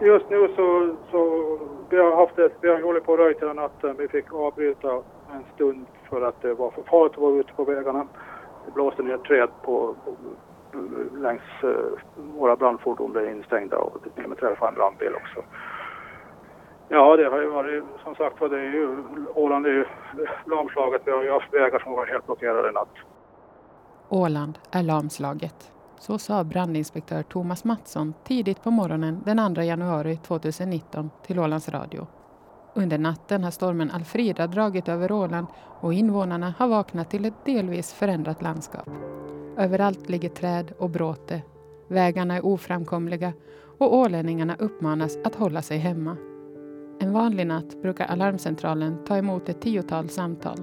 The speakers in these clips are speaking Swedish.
Just nu så, så vi har haft ett, vi har hållit på och röjt hela natten. Vi fick avbryta en stund för att det var för farligt att vara ute på vägarna. Det blåste ner träd på, på längs eh, våra brandfordon blev instängda och till och med träffade en brandbil också. Ja, det har ju varit som sagt var, det är ju Åland är ju lamslaget. Vi har ju haft vägar som var helt blockerade i natt. Åland är lamslaget. Så sa brandinspektör Thomas Mattsson tidigt på morgonen den 2 januari 2019 till Ålands Radio. Under natten har stormen Alfrida dragit över Åland och invånarna har vaknat till ett delvis förändrat landskap. Överallt ligger träd och bråte. Vägarna är oframkomliga och ålänningarna uppmanas att hålla sig hemma. En vanlig natt brukar alarmcentralen ta emot ett tiotal samtal.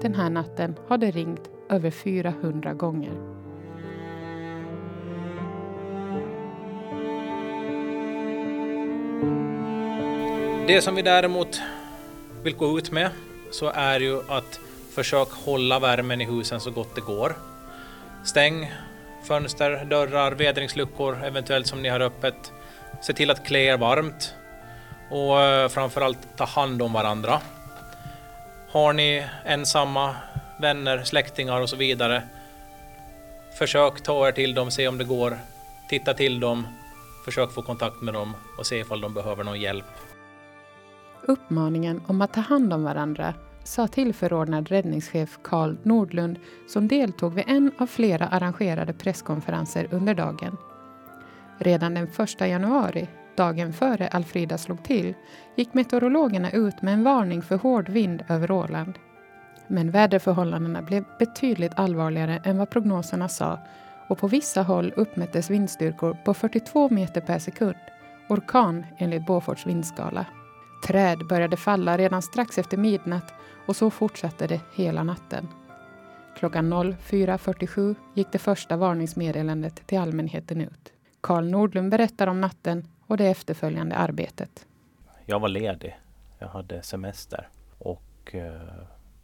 Den här natten har det ringt över 400 gånger. Det som vi däremot vill gå ut med så är ju att försöka hålla värmen i husen så gott det går. Stäng fönster, dörrar, vädringsluckor eventuellt som ni har öppet. Se till att klä er varmt och eh, framförallt ta hand om varandra. Har ni ensamma vänner, släktingar och så vidare. Försök ta er till dem, se om det går. Titta till dem, försök få kontakt med dem och se ifall de behöver någon hjälp. Uppmaningen om att ta hand om varandra sa tillförordnad räddningschef Karl Nordlund som deltog vid en av flera arrangerade presskonferenser under dagen. Redan den 1 januari, dagen före Alfrida slog till, gick meteorologerna ut med en varning för hård vind över Åland. Men väderförhållandena blev betydligt allvarligare än vad prognoserna sa och på vissa håll uppmättes vindstyrkor på 42 meter per sekund, orkan enligt Beauforts vindskala. Träd började falla redan strax efter midnatt och så fortsatte det hela natten. Klockan 04.47 gick det första varningsmeddelandet till allmänheten ut. Karl Nordlund berättar om natten och det efterföljande arbetet. Jag var ledig. Jag hade semester och eh,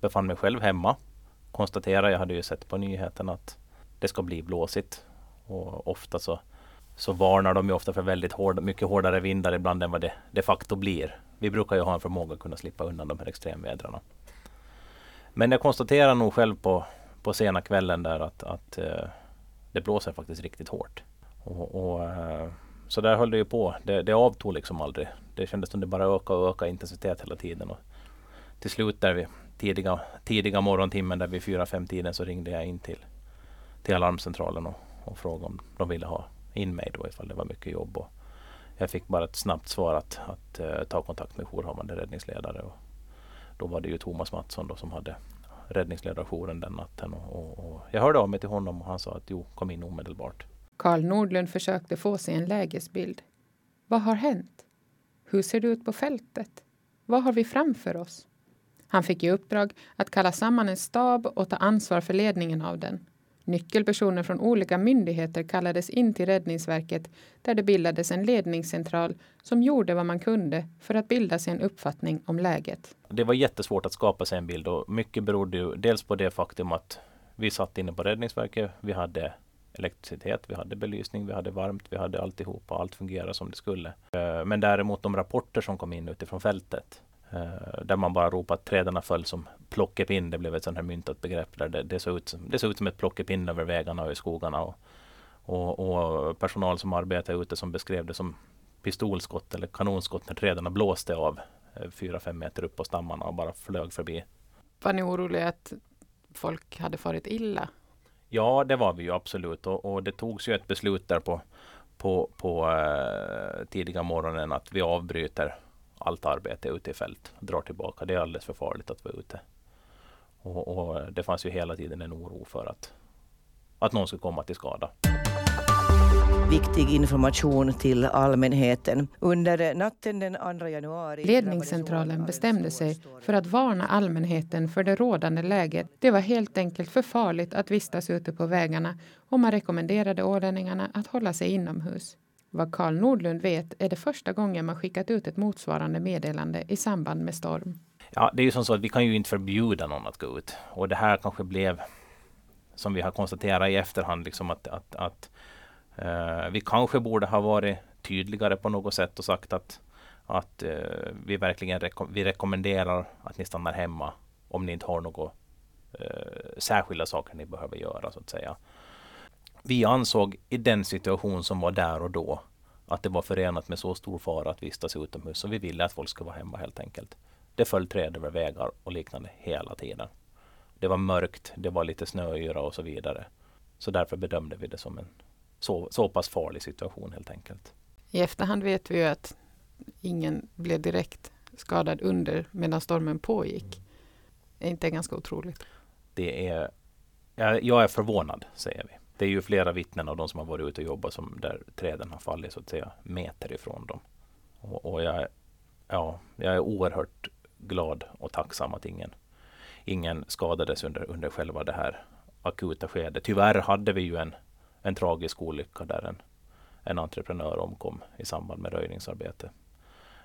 befann mig själv hemma. Konstaterade, jag hade ju sett på nyheten att det ska bli blåsigt. Och ofta så, så varnar de ju ofta för väldigt hård, mycket hårdare vindar ibland än vad det de facto blir. Vi brukar ju ha en förmåga att kunna slippa undan de här extremvädrarna. Men jag konstaterar nog själv på, på sena kvällen där att, att eh, det blåser faktiskt riktigt hårt. Och, och eh, så där höll det ju på. Det, det avtog liksom aldrig. Det kändes som det bara ökade och ökade intensitet hela tiden. Och till slut där vid tidiga, tidiga morgontimmen där vid fyra fem tiden så ringde jag in till, till alarmcentralen och, och frågade om de ville ha in mig då ifall det var mycket jobb. Och jag fick bara ett snabbt svar att, att uh, ta kontakt med jourhavande räddningsledare. Och då var det ju Thomas Mattsson då som hade räddningsledarjouren den natten. Och, och, och, jag hörde av mig till honom och han sa att jo, kom in omedelbart. Karl Nordlund försökte få sig en lägesbild. Vad har hänt? Hur ser det ut på fältet? Vad har vi framför oss? Han fick i uppdrag att kalla samman en stab och ta ansvar för ledningen av den. Nyckelpersoner från olika myndigheter kallades in till Räddningsverket där det bildades en ledningscentral som gjorde vad man kunde för att bilda sig en uppfattning om läget. Det var jättesvårt att skapa sig en bild och mycket berodde ju dels på det faktum att vi satt inne på Räddningsverket. Vi hade elektricitet, vi hade belysning, vi hade varmt, vi hade alltihopa. Allt fungerade som det skulle. Eh, men däremot de rapporter som kom in utifrån fältet där man bara ropade att träden föll som plockepinn. Det blev ett sånt här myntat begrepp. Där det, det, såg ut som, det såg ut som ett plockepinn över vägarna och i skogarna. Och, och, och personal som arbetade ute som beskrev det som pistolskott eller kanonskott när träden blåste av uh, fyra, fem meter upp på stammarna och bara flög förbi. Var ni oroliga att folk hade farit illa? Ja, det var vi ju absolut. Och, och det togs ju ett beslut där på, på, på uh, tidiga morgonen att vi avbryter allt arbete ute i fält. Drar tillbaka. Det är alldeles för farligt att vara ute. Och, och det fanns ju hela tiden en oro för att, att någon skulle komma till skada. Viktig information till allmänheten. Under natten den 2 januari... Ledningscentralen bestämde sig för att varna allmänheten för det rådande läget. Det var helt enkelt för farligt att vistas ute på vägarna och man rekommenderade ålänningarna att hålla sig inomhus. Vad Karl Nordlund vet är det första gången man skickat ut ett motsvarande meddelande i samband med storm. Ja, det är ju som så att vi kan ju inte förbjuda någon att gå ut. Och det här kanske blev, som vi har konstaterat i efterhand, liksom att, att, att uh, vi kanske borde ha varit tydligare på något sätt och sagt att, att eh, vi verkligen reko vi rekommenderar att ni stannar hemma om ni inte har några eh, särskilda saker ni behöver göra så att säga. Vi ansåg i den situation som var där och då att det var förenat med så stor fara att vistas utomhus så vi ville att folk skulle vara hemma helt enkelt. Det föll träd över vägar och liknande hela tiden. Det var mörkt, det var lite snöyra och så vidare. Så därför bedömde vi det som en så, så pass farlig situation helt enkelt. I efterhand vet vi ju att ingen blev direkt skadad under medan stormen pågick. Är inte det ganska otroligt? Det är, jag är förvånad, säger vi. Det är ju flera vittnen av de som har varit ute och jobbat som där träden har fallit så att säga meter ifrån dem. Och, och jag, ja, jag är oerhört glad och tacksam att ingen, ingen skadades under, under själva det här akuta skedet. Tyvärr hade vi ju en, en tragisk olycka där en, en entreprenör omkom i samband med röjningsarbete.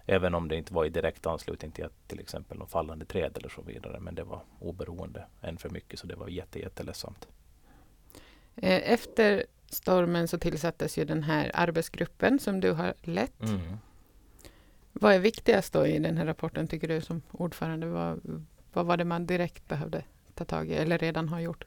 Även om det inte var i direkt anslutning till att till exempel någon fallande träd eller så vidare. Men det var oberoende än för mycket så det var jätte, jätteledsamt. Eh, efter stormen så tillsattes ju den här arbetsgruppen som du har lett. Mm. Vad är viktigast då i den här rapporten tycker du som ordförande? Vad, vad var det man direkt behövde ta tag i eller redan har gjort?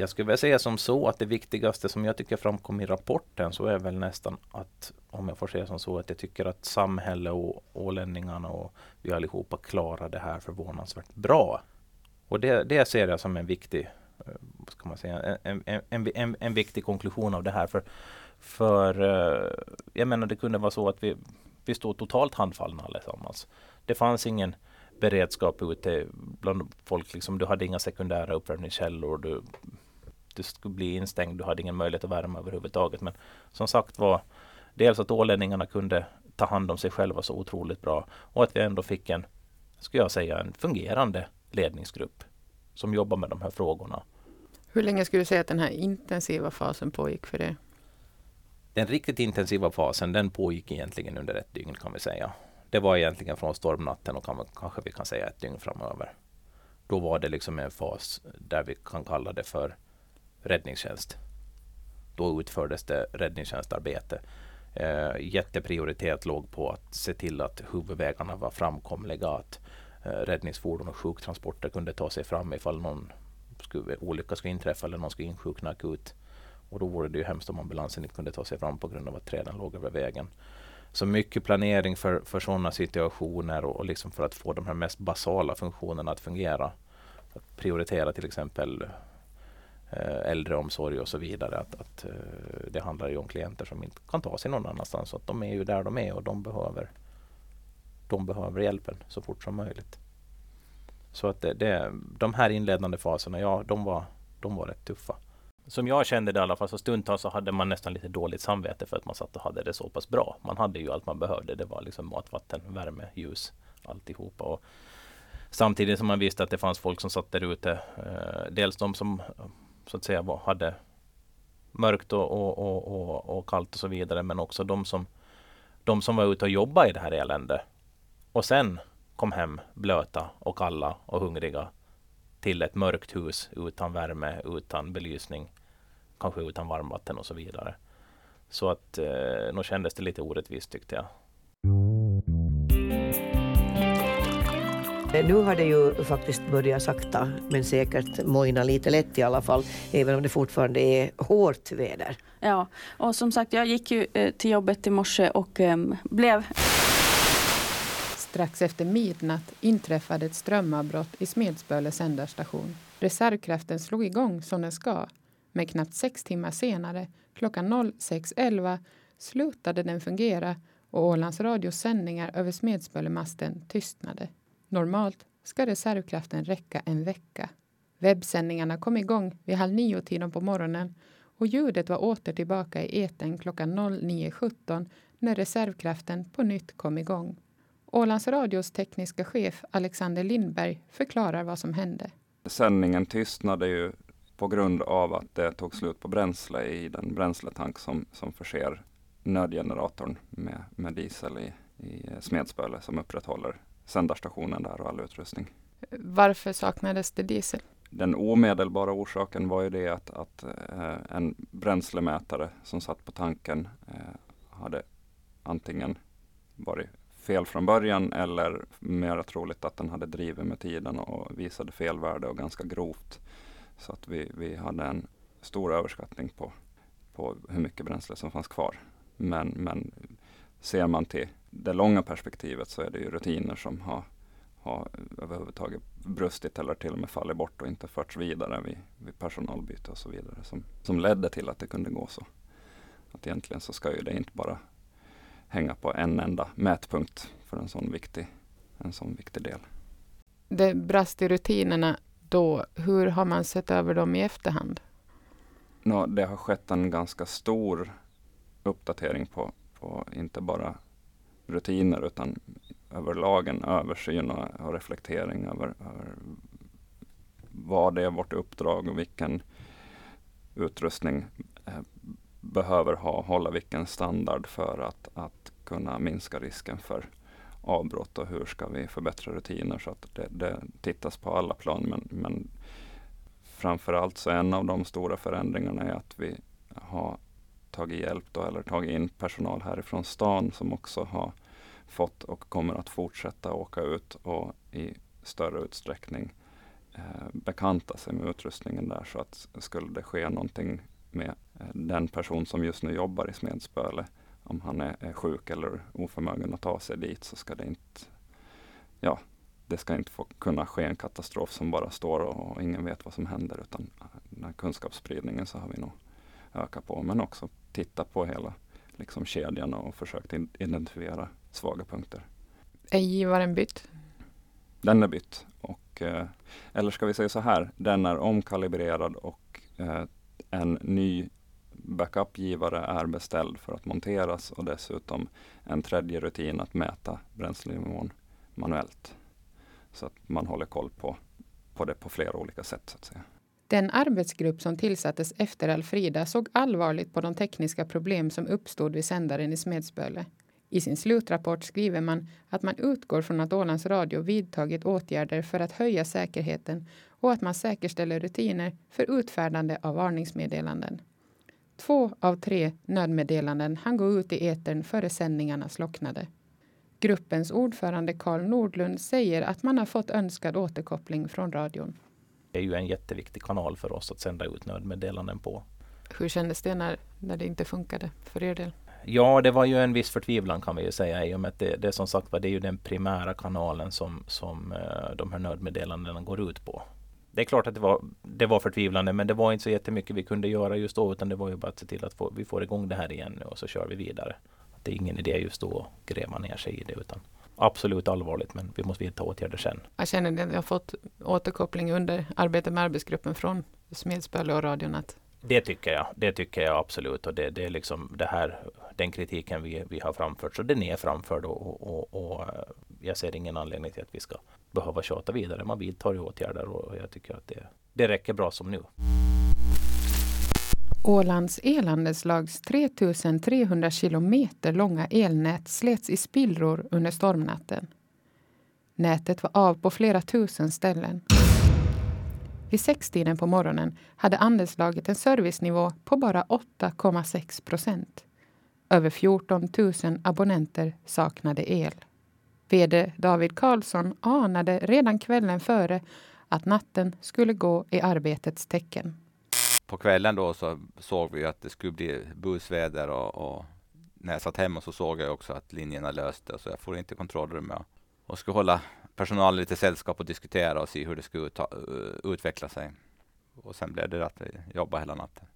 Jag skulle vilja säga som så att det viktigaste som jag tycker framkom i rapporten så är väl nästan att, om jag får säga som så, att jag tycker att samhälle och ålänningarna och vi allihopa klarar det här förvånansvärt bra. Och det, det ser jag som en viktig, vad ska man säga, en, en, en, en viktig konklusion av det här. För, för eh, jag menar det kunde vara så att vi, vi stod totalt handfallna allesammans. Det fanns ingen beredskap ute bland folk. Liksom, du hade inga sekundära uppvärmningskällor. Du, du skulle bli instängd. Du hade ingen möjlighet att värma överhuvudtaget. Men som sagt var, dels att ålänningarna kunde ta hand om sig själva så otroligt bra och att vi ändå fick en, skulle jag säga, en fungerande ledningsgrupp som jobbar med de här frågorna. Hur länge skulle du säga att den här intensiva fasen pågick för er? Den riktigt intensiva fasen den pågick egentligen under ett dygn kan vi säga. Det var egentligen från stormnatten och kan, kanske vi kan säga ett dygn framöver. Då var det liksom en fas där vi kan kalla det för räddningstjänst. Då utfördes det räddningstjänstarbete. Eh, jätteprioritet låg på att se till att huvudvägarna var framkomliga, att eh, Eh, räddningsfordon och sjuktransporter kunde ta sig fram ifall någon skulle, olycka skulle inträffa eller någon skulle insjukna akut. Och då vore det ju hemskt om ambulansen inte kunde ta sig fram på grund av att träden låg över vägen. Så mycket planering för, för sådana situationer och, och liksom för att få de här mest basala funktionerna att fungera. Att prioritera till exempel eh, äldreomsorg och så vidare. Att, att eh, det handlar ju om klienter som inte kan ta sig någon annanstans. Så att de är ju där de är och de behöver, de behöver hjälpen så fort som möjligt. Så att det, det, de här inledande faserna, ja, de var, de var rätt tuffa som jag kände det i alla fall, så stundtals så hade man nästan lite dåligt samvete för att man satt och hade det så pass bra. Man hade ju allt man behövde. Det var liksom mat, vatten, värme, ljus, alltihopa. Och samtidigt som man visste att det fanns folk som satt där ute. Eh, dels de som så att säga var, hade mörkt och, och, och, och, kallt och så vidare. Men också de som, de som var ute och jobbade i det här eländet. Och sen kom hem blöta och kalla och hungriga till ett mörkt hus utan värme, utan belysning, kanske utan varmvatten och så vidare. Så att eh, nog kändes det lite orättvist tyckte jag. Nu har det ju faktiskt börjat sakta men säkert mojna lite lätt i alla fall, även om det fortfarande är hårt väder. Ja, och som sagt, jag gick ju eh, till jobbet i morse och eh, blev Strax efter midnatt inträffade ett strömavbrott i Smedsböle sändarstation. Reservkraften slog igång som den ska, men knappt sex timmar senare, klockan 06.11, slutade den fungera och Ålands Radios sändningar över Smedsbölemasten tystnade. Normalt ska reservkraften räcka en vecka. Webbsändningarna kom igång vid halv nio-tiden på morgonen och ljudet var åter tillbaka i eten klockan 09.17 när reservkraften på nytt kom igång. Ålands Radios tekniska chef Alexander Lindberg förklarar vad som hände. Sändningen tystnade ju på grund av att det tog slut på bränsle i den bränsletank som, som förser nödgeneratorn med, med diesel i, i Smedsböle som upprätthåller sändarstationen där och all utrustning. Varför saknades det diesel? Den omedelbara orsaken var ju det att, att eh, en bränslemätare som satt på tanken eh, hade antingen varit fel från början eller mer troligt att den hade drivit med tiden och visade fel värde och ganska grovt. Så att vi, vi hade en stor överskattning på, på hur mycket bränsle som fanns kvar. Men, men ser man till det långa perspektivet så är det ju rutiner som har, har överhuvudtaget brustit eller till och med fallit bort och inte förts vidare vid, vid personalbyte och så vidare som, som ledde till att det kunde gå så. Att egentligen så ska ju det inte bara hänga på en enda mätpunkt för en sån viktig, en sån viktig del. Det brast i rutinerna då. Hur har man sett över dem i efterhand? No, det har skett en ganska stor uppdatering på, på inte bara rutiner utan överlag en översyn och, och reflektering över, över vad det är vårt uppdrag och vilken utrustning eh, behöver ha, hålla vilken standard för att, att kunna minska risken för avbrott och hur ska vi förbättra rutiner så att det, det tittas på alla plan. Men, men framförallt så en av de stora förändringarna är att vi har tagit hjälp då, eller tagit in personal härifrån stan som också har fått och kommer att fortsätta åka ut och i större utsträckning eh, bekanta sig med utrustningen där. Så att skulle det ske någonting med eh, den person som just nu jobbar i Smedspöle, om han är, sjuk eller oförmögen att ta sig dit så ska det inte, ja, det ska inte få kunna ske en katastrof som bara står och, ingen vet vad som händer utan den här kunskapsspridningen så har vi nog ökat på. Men också titta på hela liksom, kedjan och försökt identifiera svaga punkter. Är givaren bytt? Den är bytt. Och, eh, eller ska vi säga så här, den är omkalibrerad och eh, en ny backupgivare är beställd för att monteras och dessutom en tredje rutin att mäta bränslenivån manuellt. Så att man håller koll på, på det på flera olika sätt. så att säga. Den arbetsgrupp som tillsattes efter Alfrida såg allvarligt på de tekniska problem som uppstod vid sändaren i Smedsböle. I sin slutrapport skriver man att man utgår från att Ålands Radio vidtagit åtgärder för att höja säkerheten och att man säkerställer rutiner för utfärdande av varningsmeddelanden. Två av tre nödmeddelanden hann gå ut i etern före sändningarna slocknade. Gruppens ordförande Karl Nordlund säger att man har fått önskad återkoppling från radion. Det är ju en jätteviktig kanal för oss att sända ut nödmeddelanden på. Hur kändes det när, när det inte funkade för er del? Ja, det var ju en viss förtvivlan kan vi ju säga i och med att det, det som sagt var det är ju den primära kanalen som, som eh, de här nödmeddelandena går ut på. Det är klart att det var, det var förtvivlande men det var inte så jättemycket vi kunde göra just då utan det var ju bara att se till att få, vi får igång det här igen nu och så kör vi vidare. Det är ingen idé just då att gräva ner sig i det utan absolut allvarligt men vi måste vidta åtgärder sen. Jag känner att jag har fått återkoppling under arbetet med arbetsgruppen från Smedsböle och radion att det tycker jag. Det tycker jag absolut. Och det, det är liksom det här, den kritiken vi, vi har framfört. Så den är framförd och, och, och eh, jag ser ingen anledning till att vi ska behöva tjata vidare. Man vidtar ju åtgärder och jag tycker att det, det räcker bra som nu. Ålands elandeslags 3300 kilometer långa elnät slets i spillror under stormnatten. Nätet var av på flera tusen ställen. Vid sextiden på morgonen hade andelslaget en servicenivå på bara 8,6 procent. Över 14 000 abonnenter saknade el. VD David Karlsson anade redan kvällen före att natten skulle gå i arbetets tecken. På kvällen då så såg vi att det skulle bli busväder och, och när jag satt hemma så såg jag också att linjerna löste så jag får inte kontrollrummet och skulle hålla personalen lite sällskap och diskutera och se hur det skulle ut, utveckla sig. Och sen blev det att jobba hela natten.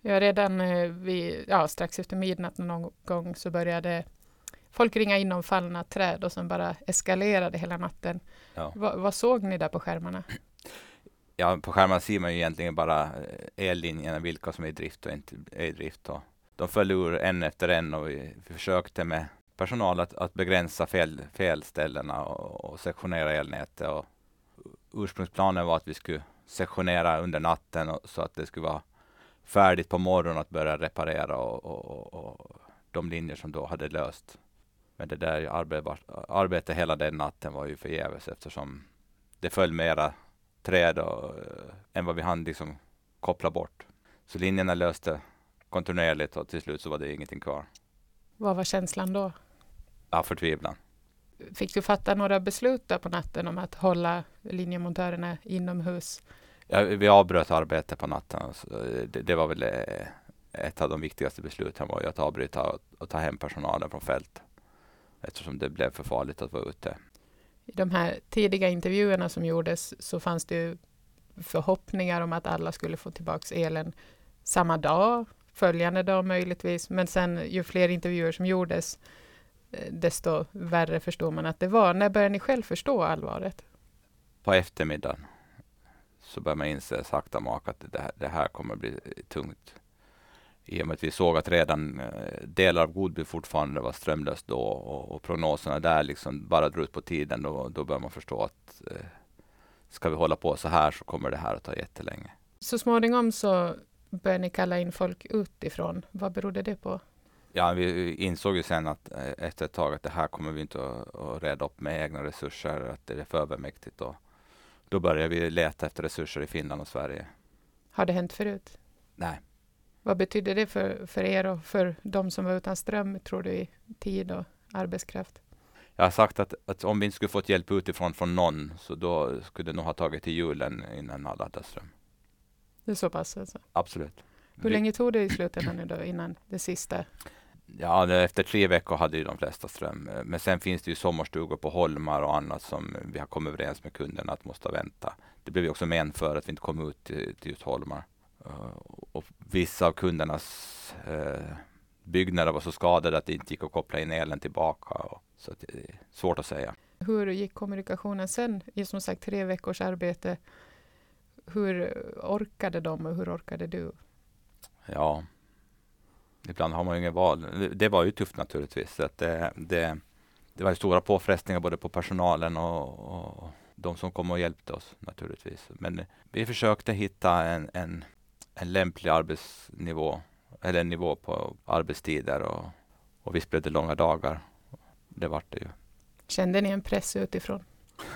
Ja, redan eh, vid, ja, strax efter midnatt någon gång så började folk ringa in om fallna träd och sen bara eskalerade hela natten. Ja. Va, vad såg ni där på skärmarna? Ja, på skärmarna ser man ju egentligen bara eh, ellinjerna, vilka som är i drift och inte är i drift. Och de föll ur en efter en och vi försökte med personal att, att begränsa fel, felställena och, och sektionera elnätet. Och ursprungsplanen var att vi skulle sektionera under natten och, så att det skulle vara färdigt på morgonen att börja reparera och, och, och de linjer som då hade löst. Men det där arbetet, hela den natten var ju förgäves eftersom det föll mera träd och, äh, än vad vi hann liksom koppla bort. Så linjerna löste kontinuerligt och till slut så var det ingenting kvar. Vad var känslan då? Ja, förtvivlan. Fick du fatta några beslut där på natten om att hålla linjemontörerna inomhus? Ja, vi avbröt arbetet på natten. Det, det, var väl eh, ett av de viktigaste besluten var ju att avbryta och, och ta hem personalen från fält. Eftersom det blev för farligt att vara ute. I de här tidiga intervjuerna som gjordes så fanns det förhoppningar om att alla skulle få tillbaks elen samma dag, följande dag möjligtvis. Men sen ju fler intervjuer som gjordes desto värre förstår man att det var. När började ni själv förstå allvaret? På eftermiddagen så börjar man inse sakta mak att det här, det här kommer bli tungt. I och med att vi såg att redan eh, delar av Godby fortfarande var strömlöst då och, och prognoserna där liksom bara drog ut på tiden. Då, då börjar man förstå att eh, ska vi hålla på så här så kommer det här att ta jättelänge. Så småningom så började ni kalla in folk utifrån. Vad berodde det på? Ja, vi insåg ju sen att eh, efter ett tag att det här kommer vi inte att, att reda upp med egna resurser, att det är för övermäktigt. Och då började vi leta efter resurser i Finland och Sverige. Har det hänt förut? Nej. Vad betyder det för, för er och för de som var utan ström, tror du, i tid och arbetskraft? Jag har sagt att, att om vi inte skulle fått hjälp utifrån från någon, så då skulle det nog ha tagit till julen innan alla hade ström. Det är så pass alltså? Absolut. Hur länge tog det i slutändan då innan det sista? Ja, efter tre veckor hade ju de flesta ström. Men sen finns det ju sommarstugor på Holmar och annat som vi har kommit överens med kunderna att måste vänta. Det blev ju också men för att vi inte kom ut till, till Holmar. Uh, och vissa av kundernas uh, byggnader var så skadade att det inte gick att koppla in elen tillbaka. Och, så det är svårt att säga. Hur gick kommunikationen sen i som sagt tre veckors arbete? Hur orkade de och hur orkade du? Ja, ibland har man ju inget val. Det var ju tufft naturligtvis. Att det, det, det var stora påfrestningar både på personalen och, och de som kom och hjälpte oss naturligtvis. Men vi försökte hitta en, en, en lämplig arbetsnivå eller en nivå på arbetstider och, och visst blev det långa dagar. Det vart det ju. Kände ni en press utifrån?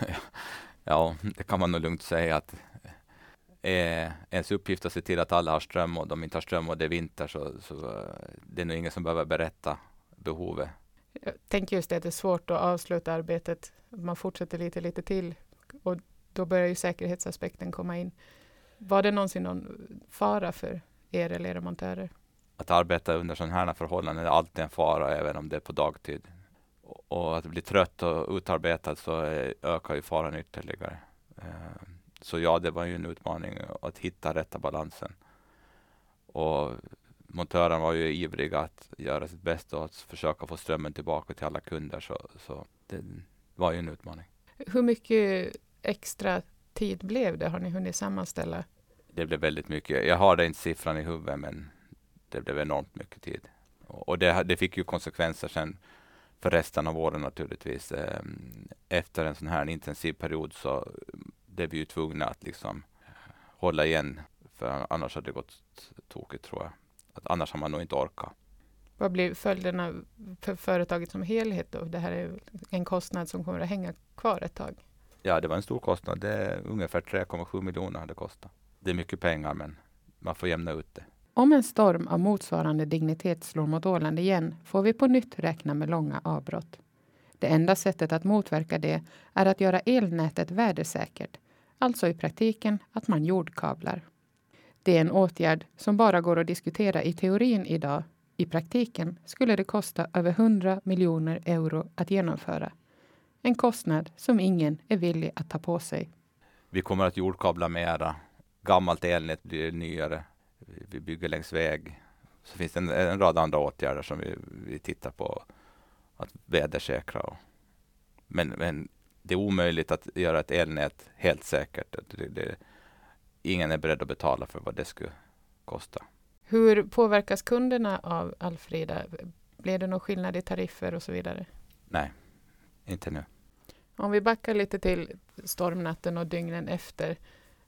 ja, det kan man nog lugnt säga att är ens uppgift att se till att alla har ström och de inte har ström och det är vinter så, så eh, det är nog ingen som behöver berätta behovet. Jag tänker just det att det är svårt att avsluta arbetet. Man fortsätter lite, lite till och då börjar ju säkerhetsaspekten komma in. Var det någonsin någon fara för er eller era montörer? Att arbeta under sådana här förhållanden är alltid en fara, även om det är på dagtid. Och att bli trött och utarbetad så ökar ju faran ytterligare. Så ja, det var ju en utmaning att hitta rätta balansen. Och montören var ju ivrig att göra sitt bästa och att försöka få strömmen tillbaka till alla kunder. Så, så det var ju en utmaning. Hur mycket extra tid blev det? Har ni hunnit sammanställa? Det blev väldigt mycket. Jag har inte siffran i huvudet, men det blev enormt mycket tid. Och det, det fick ju konsekvenser sen för resten av åren naturligtvis. Ehm, efter en sån här intensiv period så blev vi ju tvungna att liksom hålla igen. För annars hade det gått tokigt tror jag. Att annars har man nog inte orkat. Vad blir följderna för företaget som helhet då? Det här är en kostnad som kommer att hänga kvar ett tag. Ja, det var en stor kostnad. Det är ungefär 3,7 miljoner hade kostat. Det är mycket pengar, men man får jämna ut det. Om en storm av motsvarande dignitet slår mot Åland igen får vi på nytt räkna med långa avbrott. Det enda sättet att motverka det är att göra elnätet vädersäkert, alltså i praktiken att man jordkablar. Det är en åtgärd som bara går att diskutera i teorin idag. I praktiken skulle det kosta över 100 miljoner euro att genomföra. En kostnad som ingen är villig att ta på sig. Vi kommer att jordkabla mera. Gammalt elnät blir nyare. Vi bygger längs väg. Så finns det en, en rad andra åtgärder som vi, vi tittar på att vädersäkra. Men, men det är omöjligt att göra ett elnät helt säkert. Det, det, ingen är beredd att betala för vad det skulle kosta. Hur påverkas kunderna av Alfrida? Blir det någon skillnad i tariffer och så vidare? Nej, inte nu. Om vi backar lite till stormnatten och dygnen efter.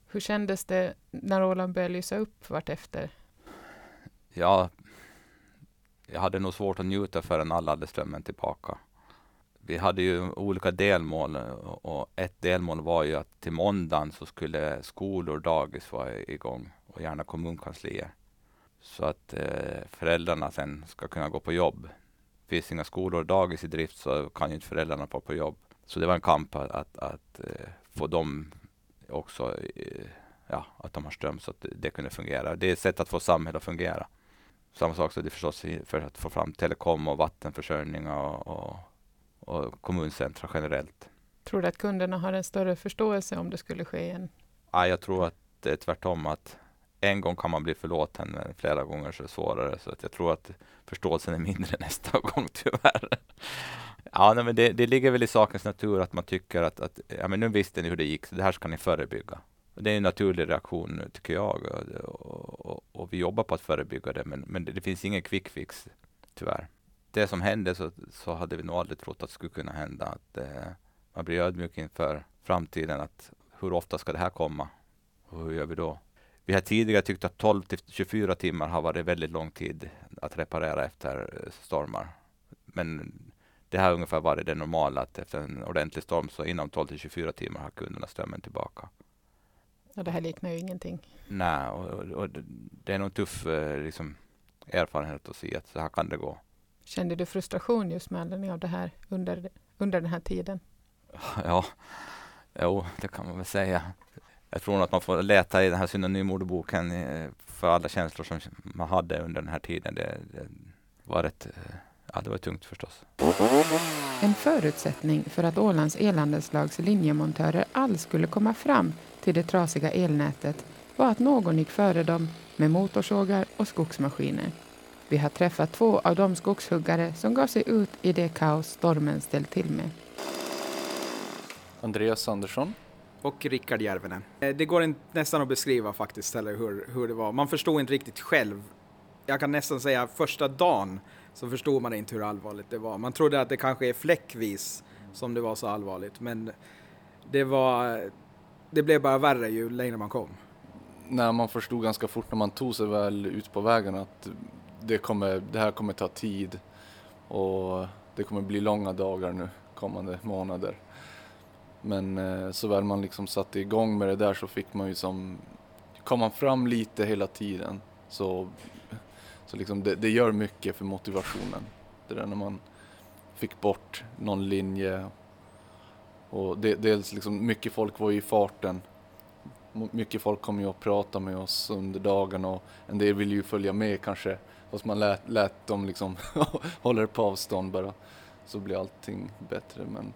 Hur kändes det när Åland började lysa upp vartefter? Ja, jag hade nog svårt att njuta förrän alla hade strömmen tillbaka. Vi hade ju olika delmål och ett delmål var ju att till måndagen så skulle skolor, och dagis vara igång och gärna kommunkanslier. Så att eh, föräldrarna sen ska kunna gå på jobb. finns inga skolor och dagis i drift så kan ju inte föräldrarna vara på jobb. Så det var en kamp att, att, att eh, få dem också, eh, ja, att de har ström så att det, det kunde fungera. Det är ett sätt att få samhället att fungera. Samma sak så det är förstås för att få fram telekom och vattenförsörjning och, och, och kommuncentra generellt. Tror du att kunderna har en större förståelse om det skulle ske igen? Ja, jag tror att det är tvärtom att en gång kan man bli förlåten, men flera gånger så är det svårare. Så att jag tror att förståelsen är mindre nästa gång, tyvärr. Ja, nej, men det, det ligger väl i sakens natur att man tycker att, att ja, men nu visste ni hur det gick, så det här ska ni förebygga. Och det är en naturlig reaktion, tycker jag. Och, och, och vi jobbar på att förebygga det, men, men det, det, finns ingen quick fix, tyvärr. Det som hände så, så hade vi nog aldrig trott att det skulle kunna hända. Att eh, man blir ödmjuk inför framtiden. Att hur ofta ska det här komma? Och hur gör vi då? Vi har tidigare tyckt att 12 till 24 timmar har varit väldigt lång tid att reparera efter eh, stormar. Men det har ungefär varit det normala att efter en ordentlig storm så inom 12 till 24 timmar har kunderna strömmen tillbaka. Ja, det här liknar ju ingenting. Nej, och, och, och det är nog tuff eh, liksom, erfarenhet att se att så här kan det gå. Kände du frustration just med anledning av det här under, under den här tiden? Ja, jo, det kan man väl säga. Jag tror att man får leta i den här synonymordboken eh, för alla känslor som man hade under den här tiden. Det, det var rätt, eh, ja det var tungt förstås. En förutsättning för att Ålands elandelslags linjemontörer alls skulle komma fram till det trasiga elnätet var att någon gick före dem med motorsågar och skogsmaskiner. Vi har träffat två av de skogshuggare som gav sig ut i det kaos stormen ställt till med. Andreas Andersson. Och Rickard Järvenen. Eh, det går nästan att beskriva faktiskt eller hur, hur det var. Man förstod inte riktigt själv. Jag kan nästan säga första dagen så förstod man inte hur allvarligt det var. Man trodde att det kanske är fläckvis som det var så allvarligt men det var det blev bara värre ju längre man kom. Nej, man förstod ganska fort när man tog sig väl ut på vägen att det, kommer, det här kommer ta tid och det kommer bli långa dagar nu kommande månader. Men eh, så väl man liksom satte igång med det där så fick man ju som, kom man fram lite hela tiden så, så liksom det, det gör mycket för motivationen. Det där när man fick bort någon linje och de, dels liksom, mycket folk var ju i farten. Mycket folk kom ju och pratade med oss under dagen och en del ville ju följa med kanske. Fast man lät, lät dem liksom hålla på avstånd bara. Så blir allting bättre men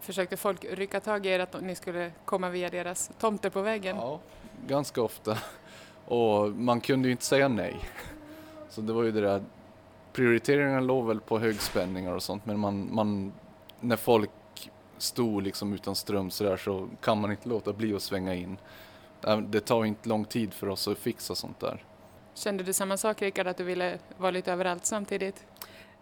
Försökte folk rycka tag i er att ni skulle komma via deras tomter på väggen? Ja, ganska ofta. Och man kunde ju inte säga nej. Så det var ju det där, prioriteringarna låg väl på högspänningar och sånt men man, man när folk stod liksom utan ström så där så kan man inte låta bli att svänga in. Det tar inte lång tid för oss att fixa sånt där. Kände du samma sak Rickard, att du ville vara lite överallt samtidigt?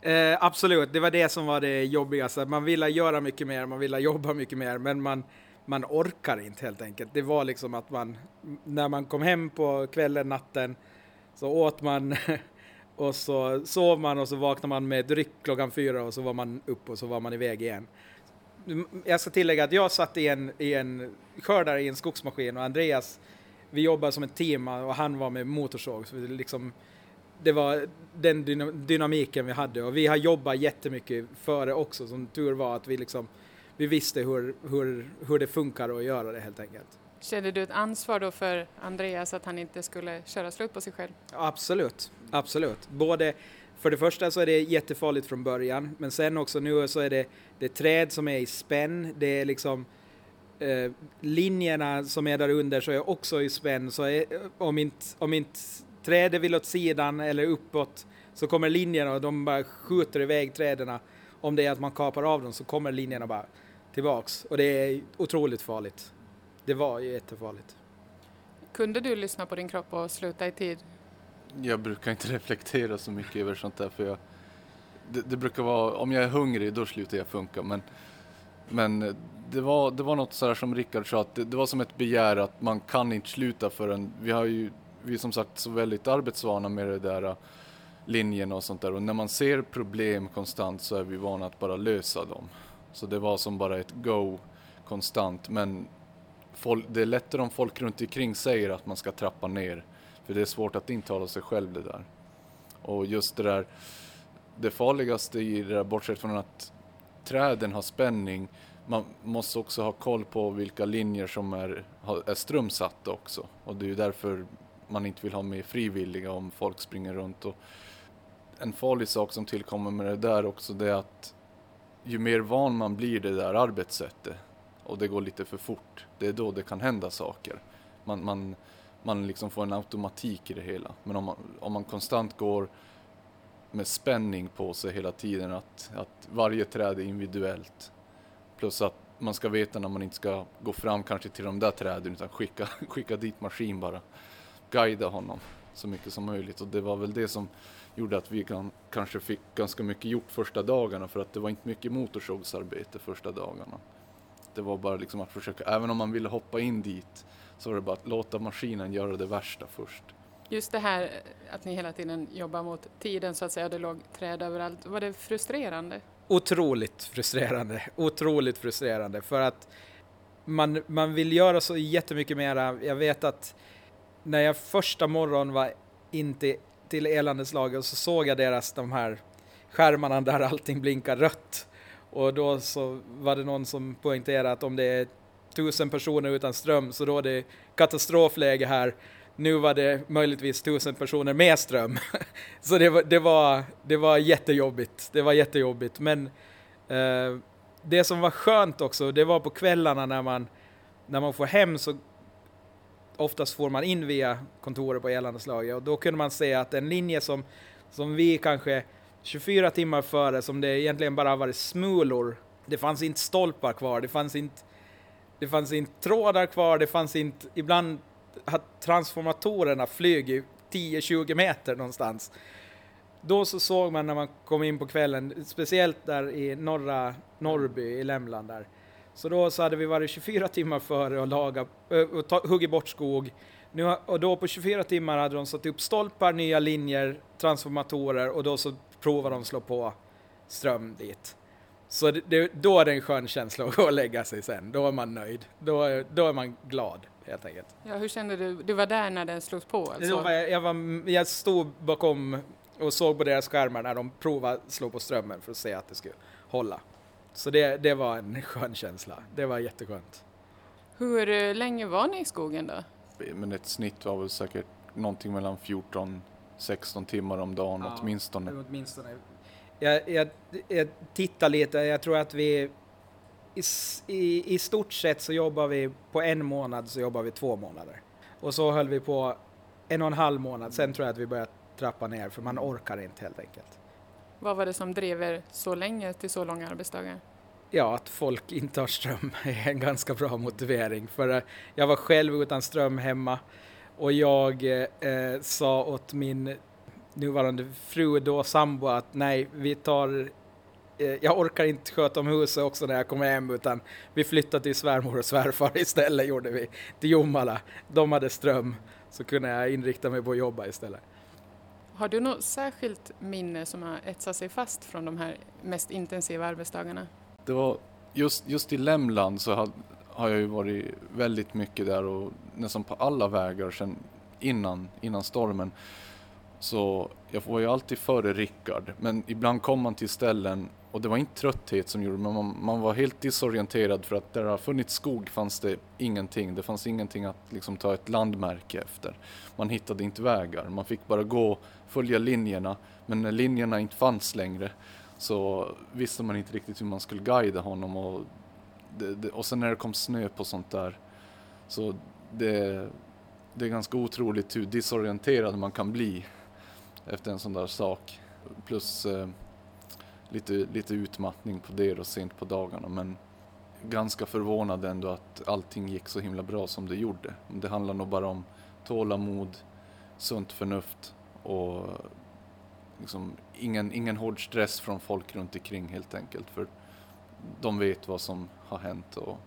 Eh, absolut, det var det som var det jobbigaste. Man ville göra mycket mer, man ville jobba mycket mer, men man, man orkar inte helt enkelt. Det var liksom att man, när man kom hem på kvällen, natten, så åt man och så sov man och så vaknade man med dryck klockan fyra och så var man upp och så var man iväg igen mm, jag ska tillägga att jag satt i en, i en skördare i en skogsmaskin och Andreas, vi jobbade som ett team och han var med motorsåg. Så det, liksom, det var den dynamiken vi hade och vi har jobbat jättemycket före också. Som tur var att vi liksom, vi visste hur, hur, hur det funkar att göra det helt enkelt. Kände du ett ansvar då för Andreas att han inte skulle köra slut på sig själv? Absolut, absolut. Både för det första så är det jättefarligt från början, men sen också nu så är det, det träd som är i spänn, det är liksom eh, linjerna som är där under så är också i spänn, så är, om inte, om inte trädet vill åt sidan eller uppåt så kommer linjerna och de bara skjuter iväg träden. Om det är att man kapar av dem så kommer linjerna bara tillbaks och det är otroligt farligt. Det var jättefarligt. Kunde du lyssna på din kropp och sluta i tid? jag brukar inte reflektera så mycket över sånt där för jag, det, det, brukar vara, om jag är hungrig då slutar jag funka men, men det var, det var något sådär som Rickard sa att det, det, var som ett begär att man kan inte sluta förrän, vi har ju, vi är som sagt så väldigt arbetsvana med det där linjen och sånt där och när man ser problem konstant så är vi vana att bara lösa dem. Så det var som bara ett go konstant men folk, det är lättare om folk runt omkring säger att man ska trappa ner för det är svårt att intala sig själv det där. Och just det där, det farligaste i det där, bortsett från att träden har spänning, man måste också ha koll på vilka linjer som är, är strömsatta också. Och det är ju därför man inte vill ha med frivilliga om folk springer runt. Och en farlig sak som tillkommer med det där också det är att ju mer van man blir det där arbetssättet och det går lite för fort, det är då det kan hända saker. Man, man, man liksom får en automatik i det hela. Men om man, om man konstant går med spänning på sig hela tiden, att, att varje träd är individuellt. Plus att man ska veta när man inte ska gå fram kanske till de där träden utan skicka, skicka dit maskin bara. Guida honom så mycket som möjligt och det var väl det som gjorde att vi kan, kanske fick ganska mycket gjort första dagarna för att det var inte mycket motorsågsarbete första dagarna. Det var bara liksom att försöka, även om man ville hoppa in dit så var det bara att låta maskinen göra det värsta först. Just det här att ni hela tiden jobbar mot tiden så att säga, det låg träd överallt. Var det frustrerande? Otroligt frustrerande, otroligt frustrerande för att man, man vill göra så jättemycket mera. Jag vet att när jag första morgon var inte till elandeslaget så såg jag deras de här skärmarna där allting blinkar rött. Och då så var det någon som poängterade att om det är tusen personer utan ström så då är det katastrofläge här. Nu var det möjligtvis tusen personer med ström. så det var, det, var, det var jättejobbigt. Det var jättejobbigt. Men eh, det som var skönt också, det var på kvällarna när man, när man får hem så oftast får man in via kontoret på elanslaget och då kunde man se att en linje som, som vi kanske 24 timmar före, som det egentligen bara varit smulor, det fanns inte stolpar kvar, det fanns inte, det fanns inte trådar kvar, det fanns inte, ibland att transformatorerna ju 10-20 meter någonstans. Då så såg man när man kom in på kvällen, speciellt där i norra Norrby i Lämland där, så då så hade vi varit 24 timmar före och, laga, eh, och ta, huggit bort skog. Nu, och då på 24 timmar hade de satt upp stolpar, nya linjer, transformatorer och då så provade de slå på ström dit. Så det, då är det en skön känsla att gå och lägga sig sen. Då är man nöjd. Då är, då är man glad helt enkelt. Ja, hur kände du? Du var där när den slogs på? Alltså. Var jag, jag, var, jag stod bakom och såg på deras skärmar när de provade slå på strömmen för att se att det skulle hålla. Så det, det var en skön känsla. Det var jätteskönt. Hur eh, länge var ni i skogen då? Men ett snitt var väl säkert någonting mellan 14 16 timmar om dagen ja, åtminstone. åtminstone. Jag, jag, jag tittar lite, jag tror att vi i, i, i stort sett så jobbar vi på en månad så jobbar vi två månader. Och så höll vi på en och en halv månad, sen tror jag att vi började trappa ner för man orkar inte helt enkelt. Vad var det som drev er så länge till så långa arbetsdagar? Ja, att folk inte har ström är en ganska bra motivering. För eh, jag var själv utan ström hemma och jag eh, sa åt min nuvarande fru, då sambo, att nej, vi tar eh, jag orkar inte sköta om huset också när jag kommer hem utan vi flyttade till svärmor och svärfar istället gjorde vi till Jomala. De hade ström så kunde jag inrikta mig på att jobba istället. Har du något särskilt minne som har etsat sig fast från de här mest intensiva arbetsdagarna? Det var just, just i Lämland så har, har jag ju varit väldigt mycket där och nästan på alla vägar sedan innan, innan stormen. Så jag var ju alltid före Rickard, men ibland kom man till ställen och det var inte trötthet som gjorde men man, man, var helt disorienterad för att där det har funnits skog fanns det ingenting. Det fanns ingenting att liksom ta ett landmärke efter. Man hittade inte vägar, man fick bara gå, följa linjerna, men när linjerna inte fanns längre så visste man inte riktigt hur man skulle guida honom och, det, det, och sen när det kom snö på sånt där så det, det är ganska otroligt hur disorienterad man kan bli efter en sån där sak. Plus eh, lite, lite utmattning på det och sent på dagarna men ganska förvånad ändå att allting gick så himla bra som det gjorde. Det handlar nog bara om tålamod, sunt förnuft och liksom ingen, ingen hård stress från folk runt omkring helt enkelt. För de vet vad som har hänt och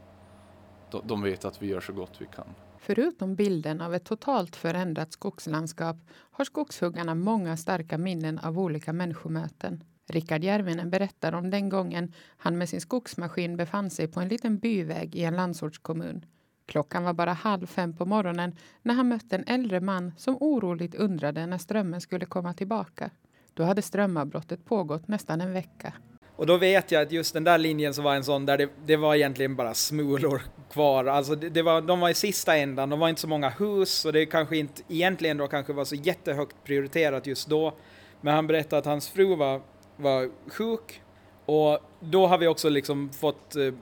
de, de vet att vi gör så gott vi kan. Förutom bilden av ett totalt förändrat skogslandskap har skogshuggarna många starka minnen av olika människomöten. Rickard Järvinen berättar om den gången han med sin skogsmaskin befann sig på en liten byväg i en landsortskommun. Klockan var bara halv fem på morgonen när han mötte en äldre man som oroligt undrade när strömmen skulle komma tillbaka. Då hade strömavbrottet pågått nästan en vecka. Och då vet jag att just den där linjen så var en sån där det, det var egentligen bara smulor kvar. Alltså det, det, var, de var i sista ändan, de var inte så många hus och det kanske inte egentligen då kanske var så jättehögt prioriterat just då. Men han berättade att hans fru var, var sjuk och då har vi också liksom fått eh,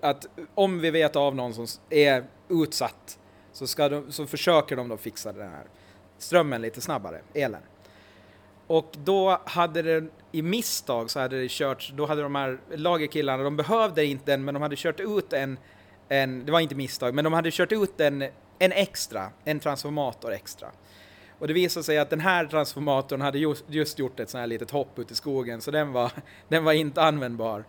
att om vi vet av någon som är utsatt så, ska de, så försöker de då fixa den här strömmen lite snabbare, elen. Och då hade det i misstag så hade det kört, då hade de här lagerkillarna, de behövde inte den men de hade kört ut en, en det var inte misstag, men de hade kört ut en, en extra, en transformator extra. Och det visade sig att den här transformatorn hade just, just gjort ett sånt här litet hopp ut i skogen så den var, den var inte användbar.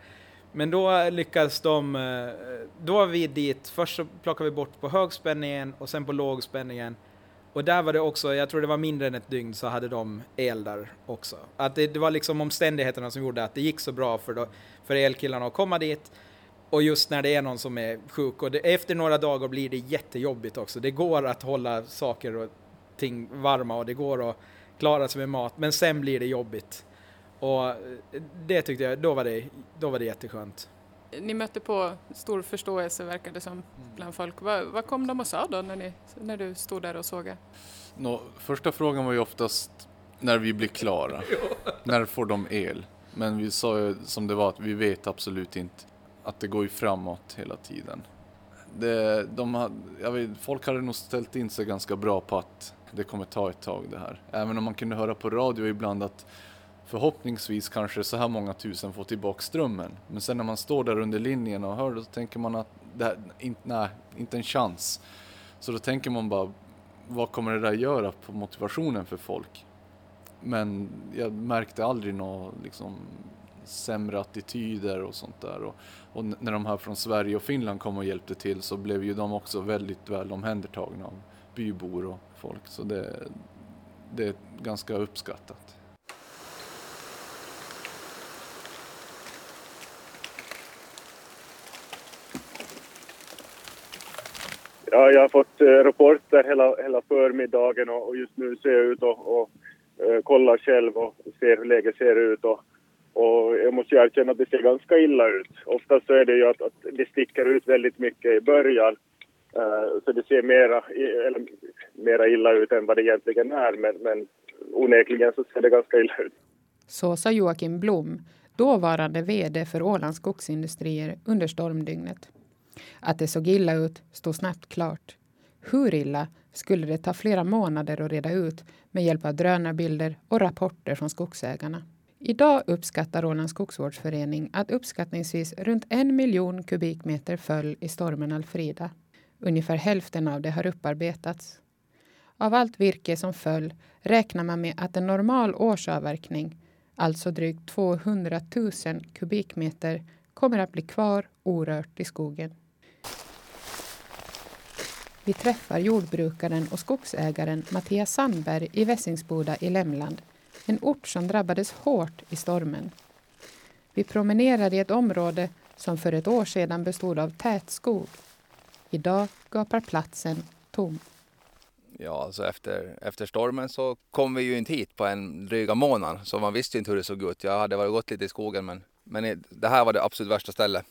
Men då lyckades de, eh, då var vi dit, först så plockade vi bort på högspänningen och sen på lågspänningen. Och där var det också, jag tror det var mindre än ett dygn så hade de el där också. Att det, det var liksom omständigheterna som gjorde att det gick så bra för, då, för elkillarna att komma dit. Och just när det är någon som är sjuk och det, efter några dagar blir det jättejobbigt också. Det går att hålla saker och ting varma och det går att klara sig med mat men sen blir det jobbigt. Och eh, det tyckte jag, då var det, då var det jätteskönt. Ni mötte på stor förståelse verkar det som bland folk. Vad, vad kom de och sa då när, ni, när du stod där och sågade? Nå, första frågan var ju oftast när vi blir klara. när får de el? Men vi sa ju som det var att vi vet absolut inte att det går ju framåt hela tiden. Det, de, jag vet, folk hade nog ställt in sig ganska bra på att det kommer ta ett tag det här. Även om man kunde höra på radio ibland att förhoppningsvis kanske så här många tusen får tillbaka strömmen. Men sen när man står där under linjen och hör det så tänker man att det här, in, nej, inte en chans. Så då tänker man bara, vad kommer det där göra på motivationen för folk? Men jag märkte aldrig några liksom, sämre attityder och sånt där. Och, och, när de här från Sverige och Finland kom och hjälpte till så blev ju de också väldigt väl omhändertagna av bybor och folk. Så det, det är ganska uppskattat. Ja, jag har fått eh, rapporter hela, hela förmiddagen och, och just nu ser jag ut och, och eh, kollar själv och ser hur läget ser ut. Och, och jag måste ju erkänna att det ser ganska illa ut. Oftast så är det ju att, att det sticker ut väldigt mycket i början. Uh, så det ser mera, eller, mera illa ut än vad det egentligen är. Men, men onekligen så ser det ganska illa ut. Så sa Joakim Blom, dåvarande VD för Ålands skogsindustrier under stormdygnet. Att det såg illa ut stod snabbt klart. Hur illa skulle det ta flera månader att reda ut med hjälp av drönarbilder och rapporter från skogsägarna. Idag uppskattar Ålands skogsvårdsförening att uppskattningsvis runt en miljon kubikmeter föll i stormen Alfrida. Ungefär hälften av det har upparbetats. Av allt virke som föll räknar man med att en normal årsavverkning, alltså drygt 200 000 kubikmeter, kommer att bli kvar orört i skogen. Vi träffar jordbrukaren och skogsägaren Mattias Sandberg i Vässingsboda i Lämland, en ort som drabbades hårt i stormen. Vi promenerar i ett område som för ett år sedan bestod av tät skog. Idag gapar platsen tom. Ja, alltså efter, efter stormen så kom vi ju inte hit på en dryga månad, så man visste inte hur det såg ut. Jag hade varit gått lite i skogen, men, men det här var det absolut värsta stället.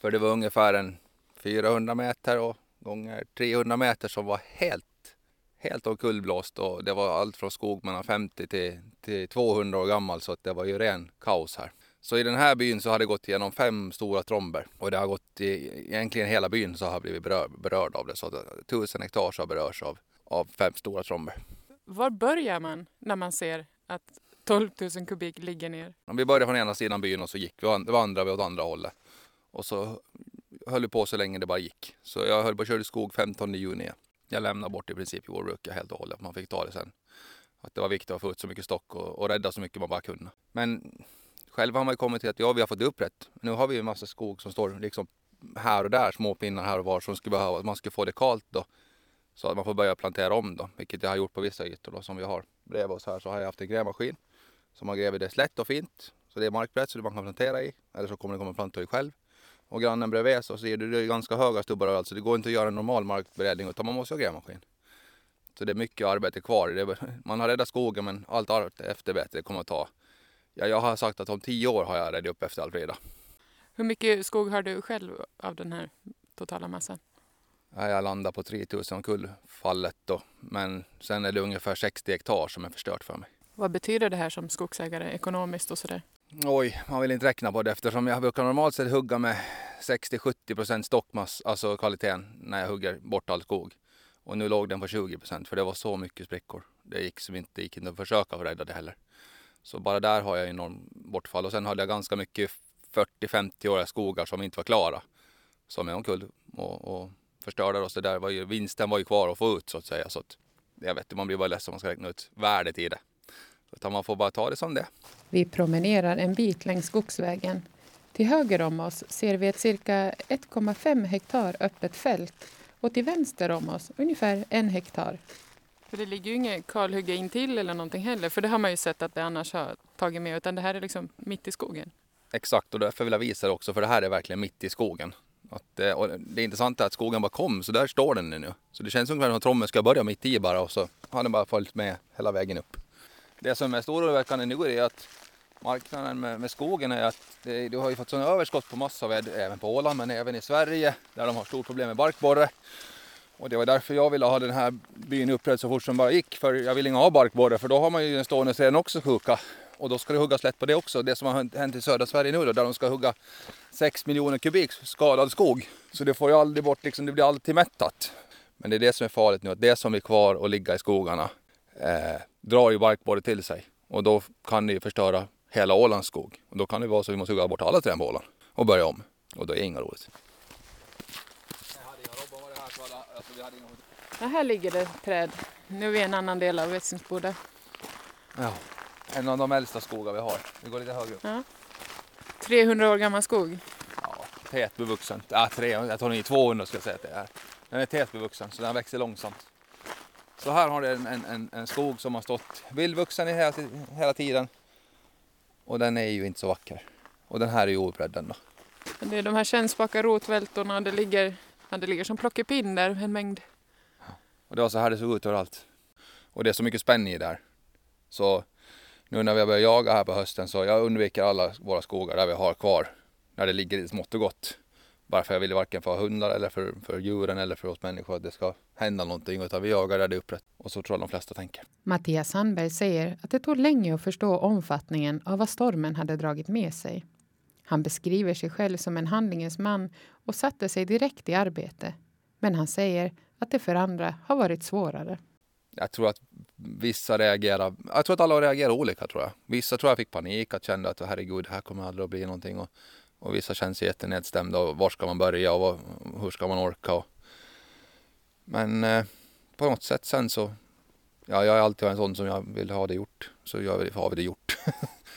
För det var ungefär en 400 meter och gånger 300 meter som var helt, helt omkullblåst och det var allt från skog mellan 50 till, till 200 år gammal så att det var ju ren kaos här. Så i den här byn så har det gått igenom fem stora tromber och det har gått i, egentligen hela byn så har blivit berör, berörd av det. Så att tusen hektar har berörs av, av fem stora tromber. Var börjar man när man ser att 12 000 kubik ligger ner? Vi började från ena sidan byn och så gick vi, vandrade vi åt andra hållet. Och så höll på så länge det bara gick. Så jag höll på att köra i skog 15 juni. Jag lämnade bort i princip jordbruket helt och hållet. Man fick ta det sen. Att det var viktigt att få ut så mycket stock och, och rädda så mycket man bara kunde. Men själv har man kommit till att ja, vi har fått upp rätt. Nu har vi en massa skog som står liksom här och där, små pinnar här och var som skulle behöva, man skulle få det kalt då. Så att man får börja plantera om då, vilket jag har gjort på vissa ytor då som vi har bredvid oss här så har jag haft en grävmaskin som har grävt det slätt och fint. Så det är markbrett så man kan plantera i. Eller så kommer det komma plantor i själv. Och grannen bredvid så ser du det är ganska höga stubbar överallt så det går inte att göra en normal markberedning utan man måste ha grävmaskin. Så det är mycket arbete kvar. Det, man har räddat skogen men allt efterbete det kommer att ta. Ja, jag har sagt att om tio år har jag räddat upp efter Alfreda. Hur mycket skog har du själv av den här totala massan? Ja, jag landar på 3000 kullfallet då. Men sen är det ungefär 60 hektar som är förstört för mig. Vad betyder det här som skogsägare ekonomiskt och sådär? Oj, man vill inte räkna på det eftersom jag brukar normalt sett hugga med 60-70 procent stockmass, alltså kvaliteten, när jag hugger bort all skog. Och nu låg den på 20 procent för det var så mycket sprickor. Det gick som inte gick inte att försöka rädda det heller. Så bara där har jag enormt bortfall och sen hade jag ganska mycket 40-50-åriga skogar som inte var klara. Som är omkull och, och förstörda. Så där var ju, vinsten var ju kvar att få ut så att säga. Så att, jag vet man blir bara ledsen om man ska räkna ut värdet i det. Utan man får bara ta det som det Vi promenerar en bit längs skogsvägen. Till höger om oss ser vi ett cirka 1,5 hektar öppet fält och till vänster om oss ungefär en hektar. För det ligger ju inget kalhygge intill eller någonting heller, för det har man ju sett att det annars har tagit med, utan det här är liksom mitt i skogen. Exakt, och därför vill jag visa det också, för det här är verkligen mitt i skogen. Att, och det intressanta är att skogen bara kom, så där står den nu. Så det känns ungefär som att trommen ska börja mitt i bara och så har den bara följt med hela vägen upp. Det som är oroväckande nu är att marknaden med, med skogen är att det, du har ju fått sådana överskott på massaved även på Åland men även i Sverige där de har stort problem med barkborre. Och det var därför jag ville ha den här byn uppredd så fort som bara gick för jag vill inte ha barkborre för då har man ju den stående träden också sjuka. Och då ska det huggas lätt på det också. Det som har hänt i södra Sverige nu då, där de ska hugga 6 miljoner kubik skadad skog. Så det får ju aldrig bort, liksom, det blir alltid mättat. Men det är det som är farligt nu, att det som är kvar och ligga i skogarna eh, drar ju barkborre till sig. Och då kan det ju förstöra hela Ålands skog. Och då kan det vara så att vi måste hugga bort alla träd på Åland och börja om. Och då är det inga roligt. Ja, här ligger det träd. Nu är vi i en annan del av Västensboda. Ja, en av de äldsta skogar vi har. Vi går lite högre upp. Ja. 300 år gammal skog. Ja, tätbevuxen. Ja, 300, jag tar nog 200 ska jag säga att det är. Den är tätbevuxen så den växer långsamt. Så här har det en, en, en skog som har stått vildvuxen i hela, hela tiden. Och den är ju inte så vacker. Och den här är ju oupprädd då. Det är de här kännspaka rotvältorna, det ligger, ja, det ligger som plockepinnar, en mängd. Och det var så här det såg ut överallt. Och det är så mycket spänning i där. Så nu när vi har börjat jaga här på hösten så jag undviker alla våra skogar där vi har kvar. När det ligger smått och gott. Bara för jag vill varken för hundar eller för, för djuren eller för oss människor att det ska hända någonting. Utan vi jagar där det är upprätt. Och så tror jag de flesta tänker. Mattias Sandberg säger att det tog länge att förstå omfattningen av vad stormen hade dragit med sig. Han beskriver sig själv som en handlingens man och satte sig direkt i arbete. Men han säger att det för andra har varit svårare. Jag tror att vissa reagerar, jag tror att alla reagerar olika tror jag. Vissa tror jag fick panik, att kände att herregud, det här kommer aldrig att bli någonting. Och, och vissa känns jättenedstämda och var ska man börja och hur ska man orka? Och... Men eh, på något sätt sen så, ja, jag är alltid en sån som jag vill ha det gjort. Så jag vill, har vi det gjort.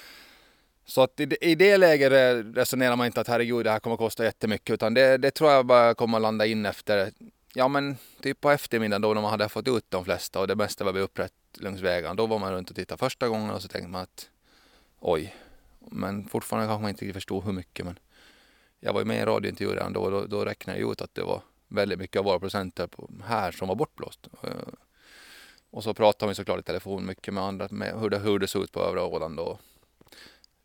så att i, i det läget resonerar man inte att herregud, det här kommer att kosta jättemycket. Utan det, det tror jag bara kommer att landa in efter Ja men typ på eftermiddagen då när man hade fått ut de flesta och det mesta var upprätt längs vägen. Då var man runt och tittade första gången och så tänkte man att oj. Men fortfarande kanske man inte förstod hur mycket. Men jag var ju med i en radiointervju redan då och då, då räknade jag ut att det var väldigt mycket av våra procenter här som var bortblåst. Eh, och så pratade vi såklart i telefon mycket med andra med hur det, hur det såg ut på övre Åland. Och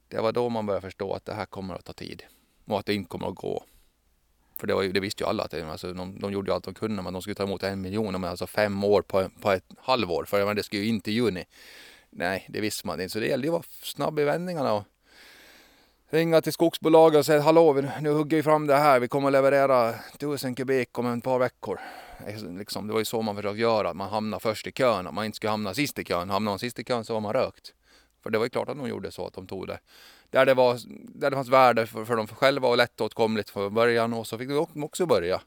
det var då man började förstå att det här kommer att ta tid och att det inte kommer att gå. För det, var ju, det visste ju alla att det, alltså, de, de gjorde ju allt de kunde men de skulle ta emot en miljon men alltså fem år på, på ett halvår för det skulle ju inte i juni. Nej, det visste man inte så det gällde ju att vara snabb i vändningarna och ringa till skogsbolaget och säga hallå nu hugger vi fram det här vi kommer att leverera tusen kubik om ett par veckor. Alltså, liksom, det var ju så man försökte göra, att man hamnade först i kön, att man inte skulle hamna sist i kön. Hamnade man sist i kön så var man rökt. För det var ju klart att de gjorde så att de tog det där det, var, där det fanns värde för, för dem själva och lättåtkomligt från början och så fick de också börja.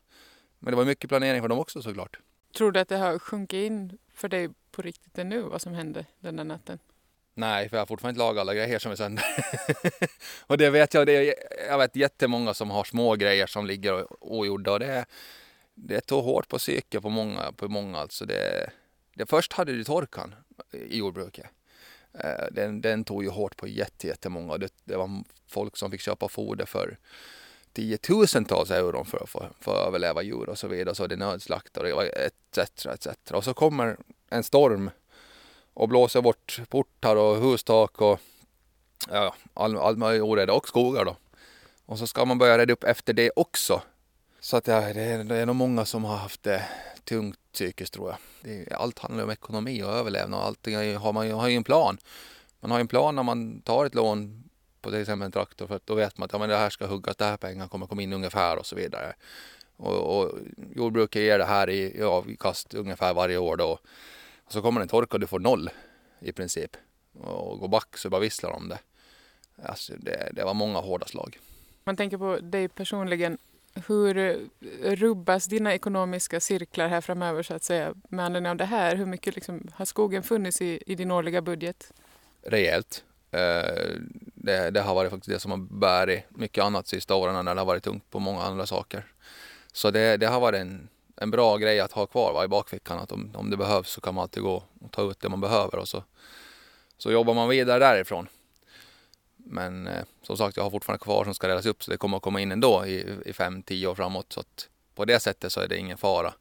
Men det var mycket planering för dem också såklart. Tror du att det har sjunkit in för dig på riktigt ännu, vad som hände den där natten? Nej, för jag har fortfarande inte lagat alla grejer som är sönder. och det vet jag, det är, jag vet jättemånga som har små grejer som ligger ogjorda och det, det tog hårt på psyket på många, på många alltså. Det, det, först hade du torkan i jordbruket. Eh, den, den tog ju hårt på jätte, jättemånga. Det, det var folk som fick köpa foder för tiotusentals euro för att få, för att överleva djur och så vidare. Så det nödslaktade och etc. etc. Och så kommer en storm och blåser bort portar och hustak och ja, all, all möjlig oreda och skogar då. Och så ska man börja reda upp efter det också. Så att ja, det, är, det är nog många som har haft det tungt psykiskt tror jag. Det, allt handlar om ekonomi och överlevnad och allting har man har ju en plan. Man har ju en plan när man tar ett lån på till exempel en traktor för att då vet man att ja, men det här ska huggas, det här pengar kommer komma in ungefär och så vidare. Och, och jordbruket ger det här i avkast ungefär varje år då. Så kommer en torka och du får noll i princip. Och går back så bara visslar om det. Alltså det, det var många hårda slag. Man tänker på dig personligen. Hur rubbas dina ekonomiska cirklar här framöver så att säga med anledning av det här? Hur mycket liksom, har skogen funnits i, i din årliga budget? Rejält. Eh, det, det, har varit faktiskt det som har bärit mycket annat sista åren när det har varit tungt på många andra saker. Så det, det har varit en, en bra grej att ha kvar va, i bakfickan. Att om, om det behövs så kan man alltid gå och ta ut det man behöver och så, så jobbar man vidare därifrån. Men eh, som sagt, jag har fortfarande kvar som ska räddas upp så det kommer att komma in ändå i, i fem, tio år framåt. Så att på det sättet så är det ingen fara.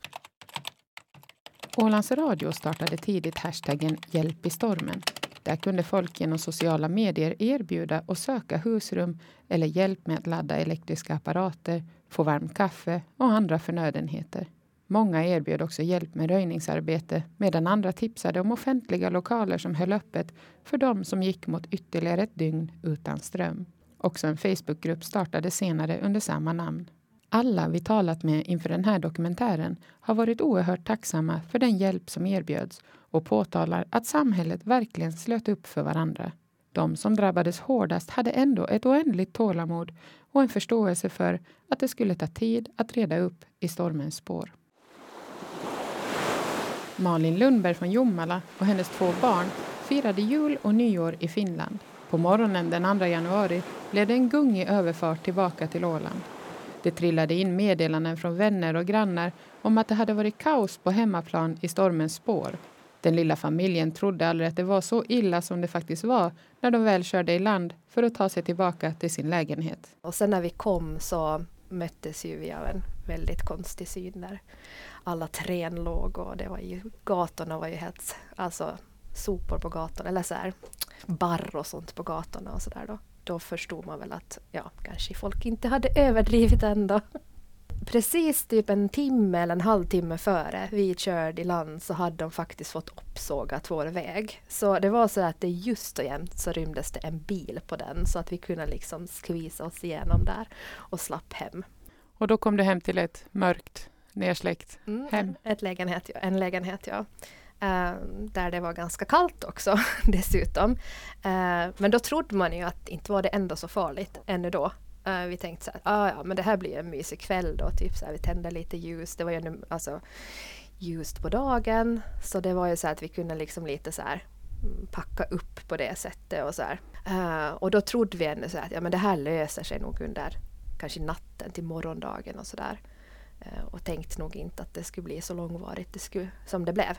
Ålands Radio startade tidigt hashtaggen Hjälp i stormen. Där kunde folk genom sociala medier erbjuda och söka husrum eller hjälp med att ladda elektriska apparater, få varmt kaffe och andra förnödenheter. Många erbjöd också hjälp med röjningsarbete medan andra tipsade om offentliga lokaler som höll öppet för dem som gick mot ytterligare ett dygn utan ström. Också en Facebookgrupp startade senare under samma namn. Alla vi talat med inför den här dokumentären har varit oerhört tacksamma för den hjälp som erbjöds och påtalar att samhället verkligen slöt upp för varandra. De som drabbades hårdast hade ändå ett oändligt tålamod och en förståelse för att det skulle ta tid att reda upp i stormens spår. Malin Lundberg från Jomala och hennes två barn firade jul och nyår i Finland. På morgonen den 2 januari blev det en gungig överfart tillbaka till Åland. Det trillade in meddelanden från vänner och grannar om att det hade varit kaos på hemmaplan i stormens spår. Den lilla familjen trodde aldrig att det var så illa som det faktiskt var när de väl körde i land för att ta sig tillbaka till sin lägenhet. Och sen när vi kom så möttes ju vi av en väldigt konstig syn där alla trän låg och det var ju, gatorna var ju helt, alltså sopor på gatorna eller så här barr och sånt på gatorna och sådär då. Då förstod man väl att ja, kanske folk inte hade överdrivit ändå. Precis typ en timme eller en halvtimme före vi körde i land så hade de faktiskt fått uppsågat vår väg. Så det var så att det just och jämt så rymdes det en bil på den så att vi kunde liksom skvisa oss igenom där och slapp hem. Och då kom du hem till ett mörkt nersläckt mm, hem? Ett lägenhet, ja. En lägenhet, ja. Uh, där det var ganska kallt också dessutom. Uh, men då trodde man ju att inte var det ändå så farligt ännu då. Uh, vi tänkte så här, ah, ja men det här blir en mysig kväll då, typ så här, vi tände lite ljus. Det var ju alltså ljust på dagen, så det var ju så att vi kunde liksom lite så här mm, packa upp på det sättet och så här. Uh, och då trodde vi ändå så här att ja men det här löser sig nog under kanske natten till morgondagen och sådär. Uh, och tänkte nog inte att det skulle bli så långvarigt det skulle, som det blev.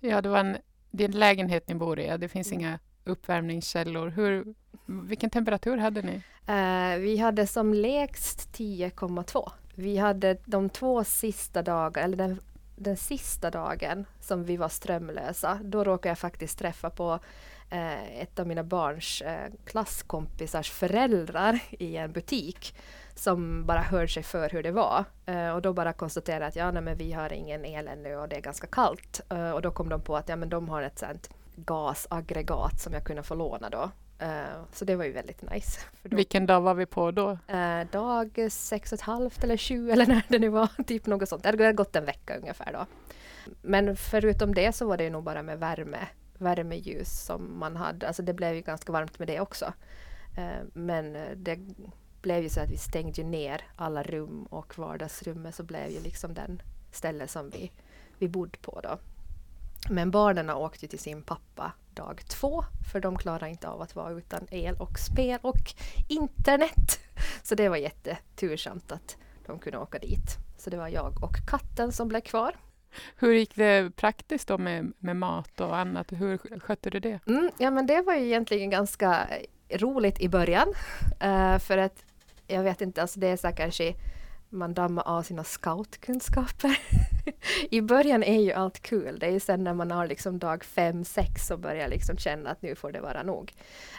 Ja, det var en, det är en lägenhet ni bor i, det finns mm. inga uppvärmningskällor. Hur, vilken temperatur hade ni? Uh, vi hade som lägst 10,2. Vi hade de två sista dagarna, eller den, den sista dagen som vi var strömlösa, då råkade jag faktiskt träffa på uh, ett av mina barns uh, klasskompisars föräldrar i en butik som bara hörde sig för hur det var. Uh, och då bara konstaterade att ja, nej, men vi har ingen el ännu och det är ganska kallt. Uh, och då kom de på att ja, men de har ett sånt gasaggregat som jag kunde få låna då. Uh, så det var ju väldigt nice. Vilken dag var vi på då? Dag sex och ett halvt eller sju eller när det nu var. Typ något sånt. Det hade gått en vecka ungefär då. Men förutom det så var det nog bara med värme, värmeljus som man hade. Alltså det blev ju ganska varmt med det också. Men det blev ju så att vi stängde ner alla rum och vardagsrummet så blev ju liksom den ställe som vi, vi bodde på då. Men barnen åkte till sin pappa dag två för de klarar inte av att vara utan el och spel och internet. Så det var jättetursamt att de kunde åka dit. Så det var jag och katten som blev kvar. Hur gick det praktiskt då med, med mat och annat? Hur skötte du det? Mm, ja men det var ju egentligen ganska roligt i början. Uh, för att jag vet inte, alltså det är så kanske man dammar av sina scoutkunskaper. I början är ju allt kul. Det är ju sen när man har liksom dag fem, sex och börjar liksom känna att nu får det vara nog.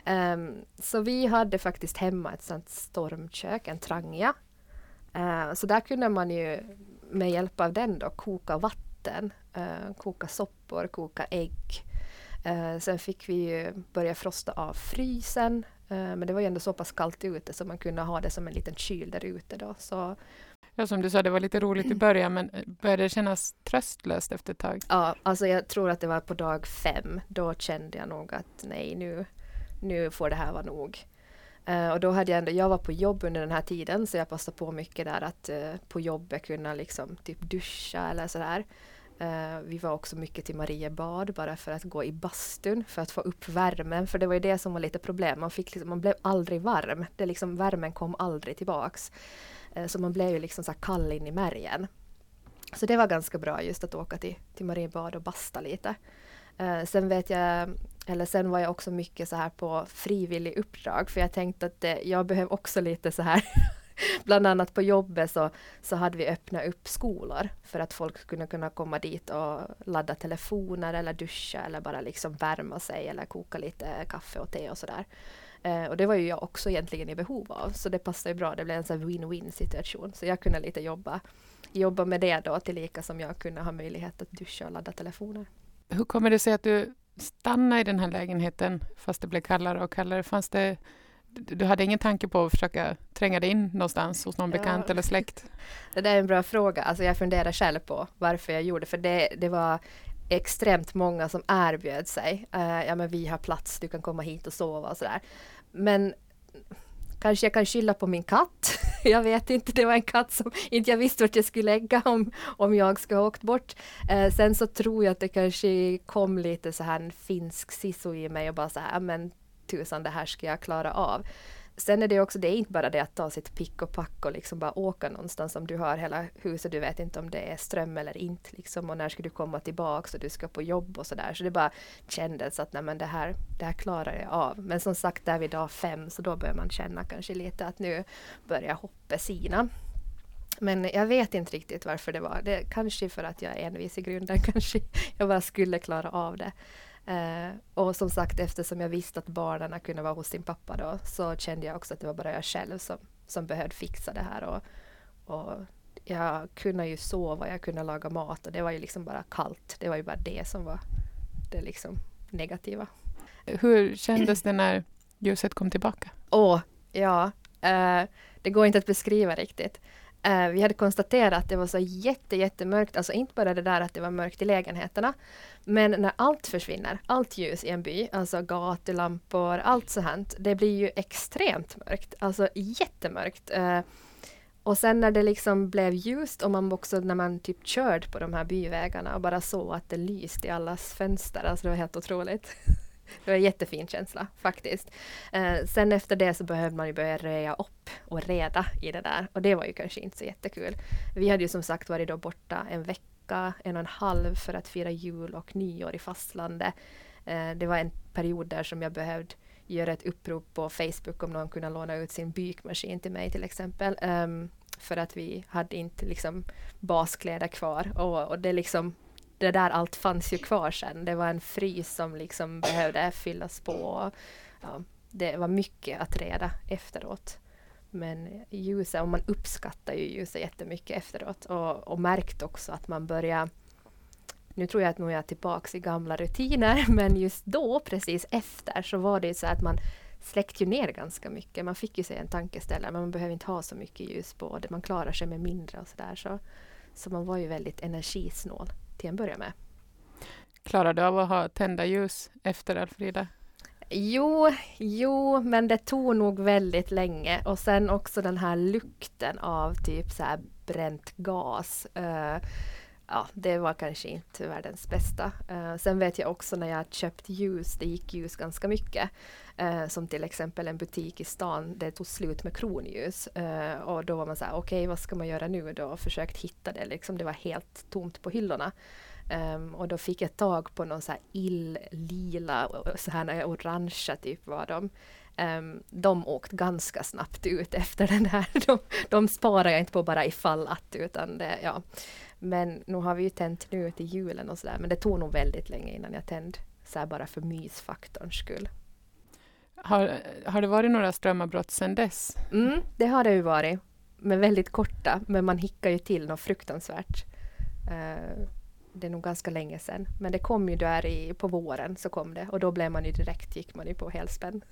Um, så vi hade faktiskt hemma ett sånt stormkök, en trangia. Uh, ehm, så där kunde man ju med hjälp av den då koka vatten, uh, koka soppor, koka ägg. Uh, sen fick vi ju börja frosta av frysen men det var ju ändå så pass kallt ute så man kunde ha det som en liten kyl där ute då. Så Ja, som du sa, det var lite roligt i början, men eh, började det kännas tröstlöst efter ett tag? Ja, alltså jag tror att det var på dag fem. Då kände jag nog att nej, nu, nu får det här vara nog. Uh, och då hade jag ändå, jag var på jobb under den här tiden, så jag passade på mycket där att uh, på jobbet kunna liksom typ duscha eller sådär. Eh, vi var också mycket till Mariebad bara för att gå i bastun för att få upp värmen. För det var ju det som var lite problem. Man, fick liksom, man blev aldrig varm. Det liksom, värmen kom aldrig tillbaks. Eh, så man blev ju liksom så kall in i märgen. Så det var ganska bra just att åka till, till Mariebad och basta lite. Eh, sen vet jag, eller sen var jag också mycket så här på frivillig uppdrag för jag tänkte att det, jag behöver också lite så här bland annat på jobbet så, så hade vi öppnat upp skolor för att folk skulle kunna komma dit och ladda telefoner eller duscha eller bara liksom värma sig eller koka lite kaffe och te och sådär. Eh, och det var ju jag också egentligen i behov av så det passade bra. Det blev en sån win-win situation så jag kunde lite jobba, jobba med det då tillika som jag kunde ha möjlighet att duscha och ladda telefoner. Hur kommer det sig att du stannade i den här lägenheten fast det blev kallare och kallare? Fanns det du hade ingen tanke på att försöka tränga dig in någonstans hos någon ja. bekant eller släkt? Det där är en bra fråga. Alltså jag funderar själv på varför jag gjorde för det. Det var extremt många som erbjöd sig. Uh, ja men vi har plats, du kan komma hit och sova och sådär. Men kanske jag kan skylla på min katt. jag vet inte, det var en katt som inte jag visste vart jag skulle lägga om, om jag ska ha åkt bort. Uh, sen så tror jag att det kanske kom lite så här en finsk sisu i mig och bara så här, men tusan det här ska jag klara av. Sen är det också, det är inte bara det att ta sitt pick och pack och liksom bara åka någonstans om du har hela huset, du vet inte om det är ström eller inte liksom och när ska du komma tillbaks och du ska på jobb och sådär. Så det bara kändes att nej men det här, det här klarar jag av. Men som sagt, där vid dag fem så då börjar man känna kanske lite att nu börjar hoppet sina. Men jag vet inte riktigt varför det var. Det, kanske för att jag är envis i grunden, kanske jag bara skulle klara av det. Eh, och som sagt eftersom jag visste att barnen kunde vara hos sin pappa då så kände jag också att det var bara jag själv som, som behövde fixa det här. Och, och jag kunde ju sova, jag kunde laga mat och det var ju liksom bara kallt. Det var ju bara det som var det liksom negativa. Hur kändes det när ljuset kom tillbaka? Åh, ja. Eh, det går inte att beskriva riktigt. Uh, vi hade konstaterat att det var så jätte, jättemörkt, alltså inte bara det där att det var mörkt i lägenheterna, men när allt försvinner, allt ljus i en by, alltså gatulampor, allt sånt, det blir ju extremt mörkt, alltså jättemörkt. Uh, och sen när det liksom blev ljust och man också när man typ körde på de här byvägarna och bara såg att det lyste i allas fönster, alltså det var helt otroligt. Det var en jättefin känsla faktiskt. Eh, sen efter det så behövde man ju börja röja upp och reda i det där och det var ju kanske inte så jättekul. Vi hade ju som sagt varit då borta en vecka, en och en halv för att fira jul och nyår i fastlandet. Eh, det var en period där som jag behövde göra ett upprop på Facebook om någon kunde låna ut sin bykmaskin till mig till exempel. Um, för att vi hade inte liksom baskläder kvar och, och det liksom det där allt fanns ju kvar sen. Det var en frys som liksom behövde fyllas på. Ja, det var mycket att reda efteråt. Men ljuset, och man uppskattar ju ljuset jättemycket efteråt och, och märkt också att man börjar nu tror jag att nu är jag tillbaks i gamla rutiner, men just då, precis efter, så var det så att man släckte ju ner ganska mycket. Man fick ju sig en tankeställare, men man behöver inte ha så mycket ljus på det. Man klarar sig med mindre och sådär. Så, så man var ju väldigt energisnål till en början med. Klarar du av att ha tända ljus efter Alfrida? Jo, jo, men det tog nog väldigt länge och sen också den här lukten av typ så här bränt gas. Uh, ja, det var kanske inte världens bästa. Uh, sen vet jag också när jag köpt ljus, det gick ljus ganska mycket. Uh, som till exempel en butik i stan, det tog slut med kronljus. Uh, och då var man så här, okej okay, vad ska man göra nu då? Och försökt hitta det, liksom, det var helt tomt på hyllorna. Um, och då fick jag tag på någon så här ill-lila så här orangea typ var de. Um, de åkte ganska snabbt ut efter den här. De, de sparar jag inte på bara ifall att utan det, ja. Men nu har vi ju tänt nu till julen och sådär men det tog nog väldigt länge innan jag tände så här bara för mysfaktorns skull. Har, har det varit några strömavbrott sedan dess? Mm, det har det ju varit. Men väldigt korta, men man hickar ju till något fruktansvärt. Uh, det är nog ganska länge sedan. Men det kom ju där i, på våren så kom det och då blev man ju direkt, gick man ju på helspänn.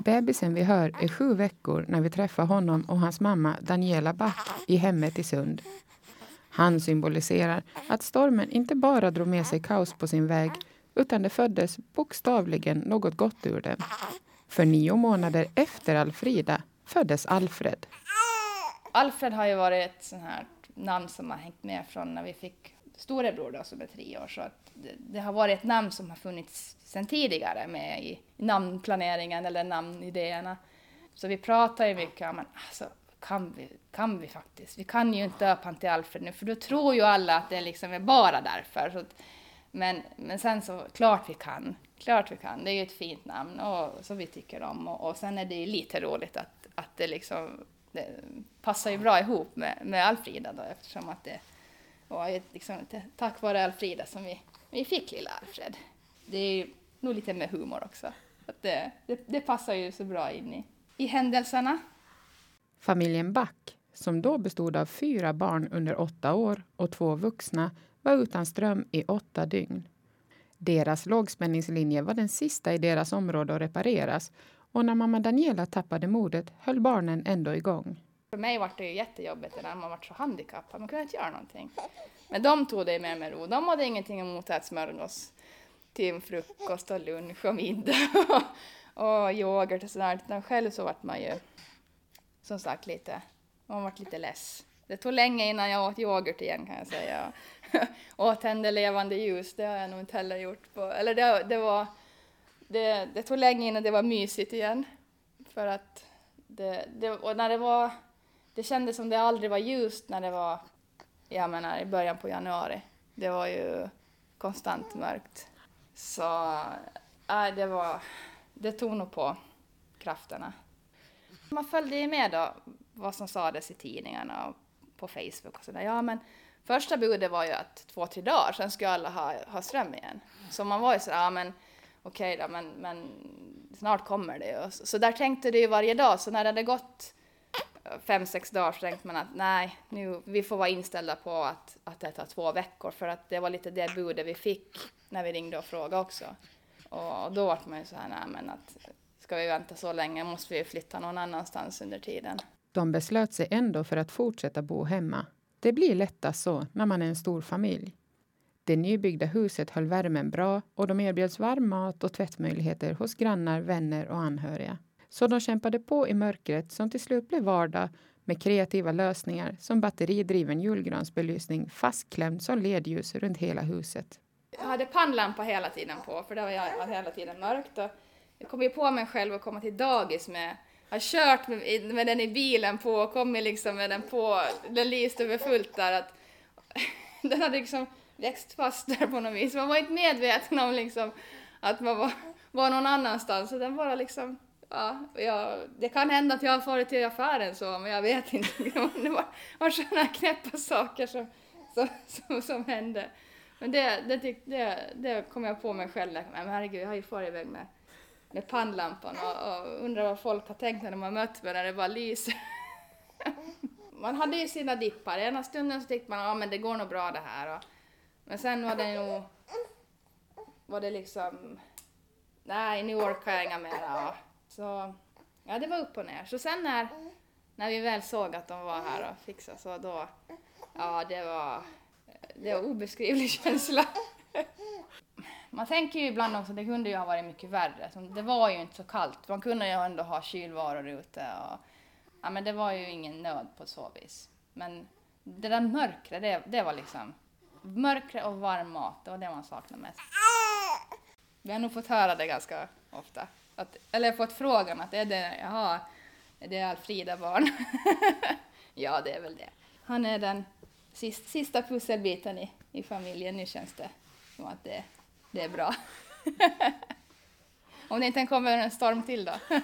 Bebisen vi hör är sju veckor när vi träffar honom och hans mamma Daniela Back i hemmet i Sund. Han symboliserar att stormen inte bara drog med sig kaos på sin väg utan det föddes bokstavligen något gott ur den. För nio månader efter Alfrida föddes Alfred. Alfred har ju varit ett sånt här namn som har hängt med från när vi fick storebror då, som är tre år. Så att det, det, har varit ett namn som har funnits sedan tidigare med i namnplaneringen eller namnidéerna. Så vi pratar ju mycket om, alltså, kan vi, kan vi faktiskt? Vi kan ju inte döpa honom till Alfred nu, för då tror ju alla att det liksom är bara därför. Så att, men, men sen så, klart vi kan. Klart vi kan. Det är ju ett fint namn och, som vi tycker om. Och, och sen är det ju lite roligt att, att det liksom det passar ju bra ihop med, med Alfrida då eftersom att det var liksom tack vare Alfrida som vi, vi fick lilla Alfred. Det är nog lite med humor också. Att det, det, det passar ju så bra in i, i händelserna. Familjen Back, som då bestod av fyra barn under åtta år och två vuxna, var utan ström i åtta dygn. Deras lågspänningslinje var den sista i deras område att repareras och när mamma Daniela tappade modet höll barnen ändå igång. För mig var det ju jättejobbigt när man var så handikappad, man kunde inte göra någonting. Men de tog det med med ro, de hade ingenting emot att äta smörgås till frukost och lunch och middag och yoghurt och sådär. Utan själv så vart man ju som sagt lite, man vart lite less. Det tog länge innan jag åt yoghurt igen kan jag säga. och tände levande ljus, det har jag nog inte heller gjort. På, eller det, det var det, det tog länge innan det var mysigt igen. För att det, det, och när det var, det kändes som det aldrig var ljust när det var, jag menar i början på januari. Det var ju konstant mörkt. Så äh, det var, det tog nog på krafterna. Man följde ju med då vad som sades i tidningarna och på Facebook och sådär. Ja men första budet var ju att två, tre dagar sen skulle alla ha, ha ström igen. Så man var ju sådär, ja men okej okay då, men, men snart kommer det. ju. så, så där tänkte du ju varje dag, så när det hade gått fem, sex dagar så tänkte man att nej, nu, vi får vara inställda på att, att det tar två veckor, för att det var lite det budet vi fick när vi ringde och frågade också. Och, och då var man ju så här, nej men att ska vi vänta så länge måste vi flytta någon annanstans under tiden. De beslöt sig ändå för att fortsätta bo hemma. Det blir lättast så när man är en stor familj. Det nybyggda huset höll värmen bra och de erbjöds varm mat och tvättmöjligheter hos grannar, vänner och anhöriga. Så de kämpade på i mörkret som till slut blev vardag med kreativa lösningar som batteridriven julgransbelysning fastklämd som ledljus runt hela huset. Jag hade pannlampa hela tiden på för det var hela tiden mörkt. Och jag kom ju på mig själv att komma till dagis med har kört med, med den i bilen på och kommit liksom med den på, den lyste över fullt där. Att, den hade liksom växt fast där på något vis. Man var inte medveten om liksom att man var, var någon annanstans. Så den bara liksom, ja, ja, det kan hända att jag har farit till affären så, men jag vet inte. Det var, var sådana knäppa saker som, som, som, som hände. Men det, det, det, det kom jag på mig själv, men herregud, jag har ju farit iväg med, med pannlampan och, och undrar vad folk har tänkt när de har mött mig när det bara lyser. man hade ju sina dippar. Ena stunden så tyckte man att ja, det går nog bra det här. Och, men sen var det nog, var det liksom, nej nu orkar jag inga mera. Så ja, det var upp och ner. Så sen när, när vi väl såg att de var här och fixade så då, ja det var, det var obeskrivlig känsla. Man tänker ju ibland också, det kunde ju ha varit mycket värre. Det var ju inte så kallt. Man kunde ju ändå ha kylvaror ute och ja, men det var ju ingen nöd på så vis. Men det där mörkret, det, det var liksom, mörkret och varm mat, det var det man saknade mest. Vi har nog fått höra det ganska ofta. Att, eller fått frågan att är det, jaha, är det Alfrida barn? Ja, det är väl det. Han är den sista, sista pusselbiten i, i familjen. Nu känns det som att det, det är bra. Om det inte kommer en storm till då.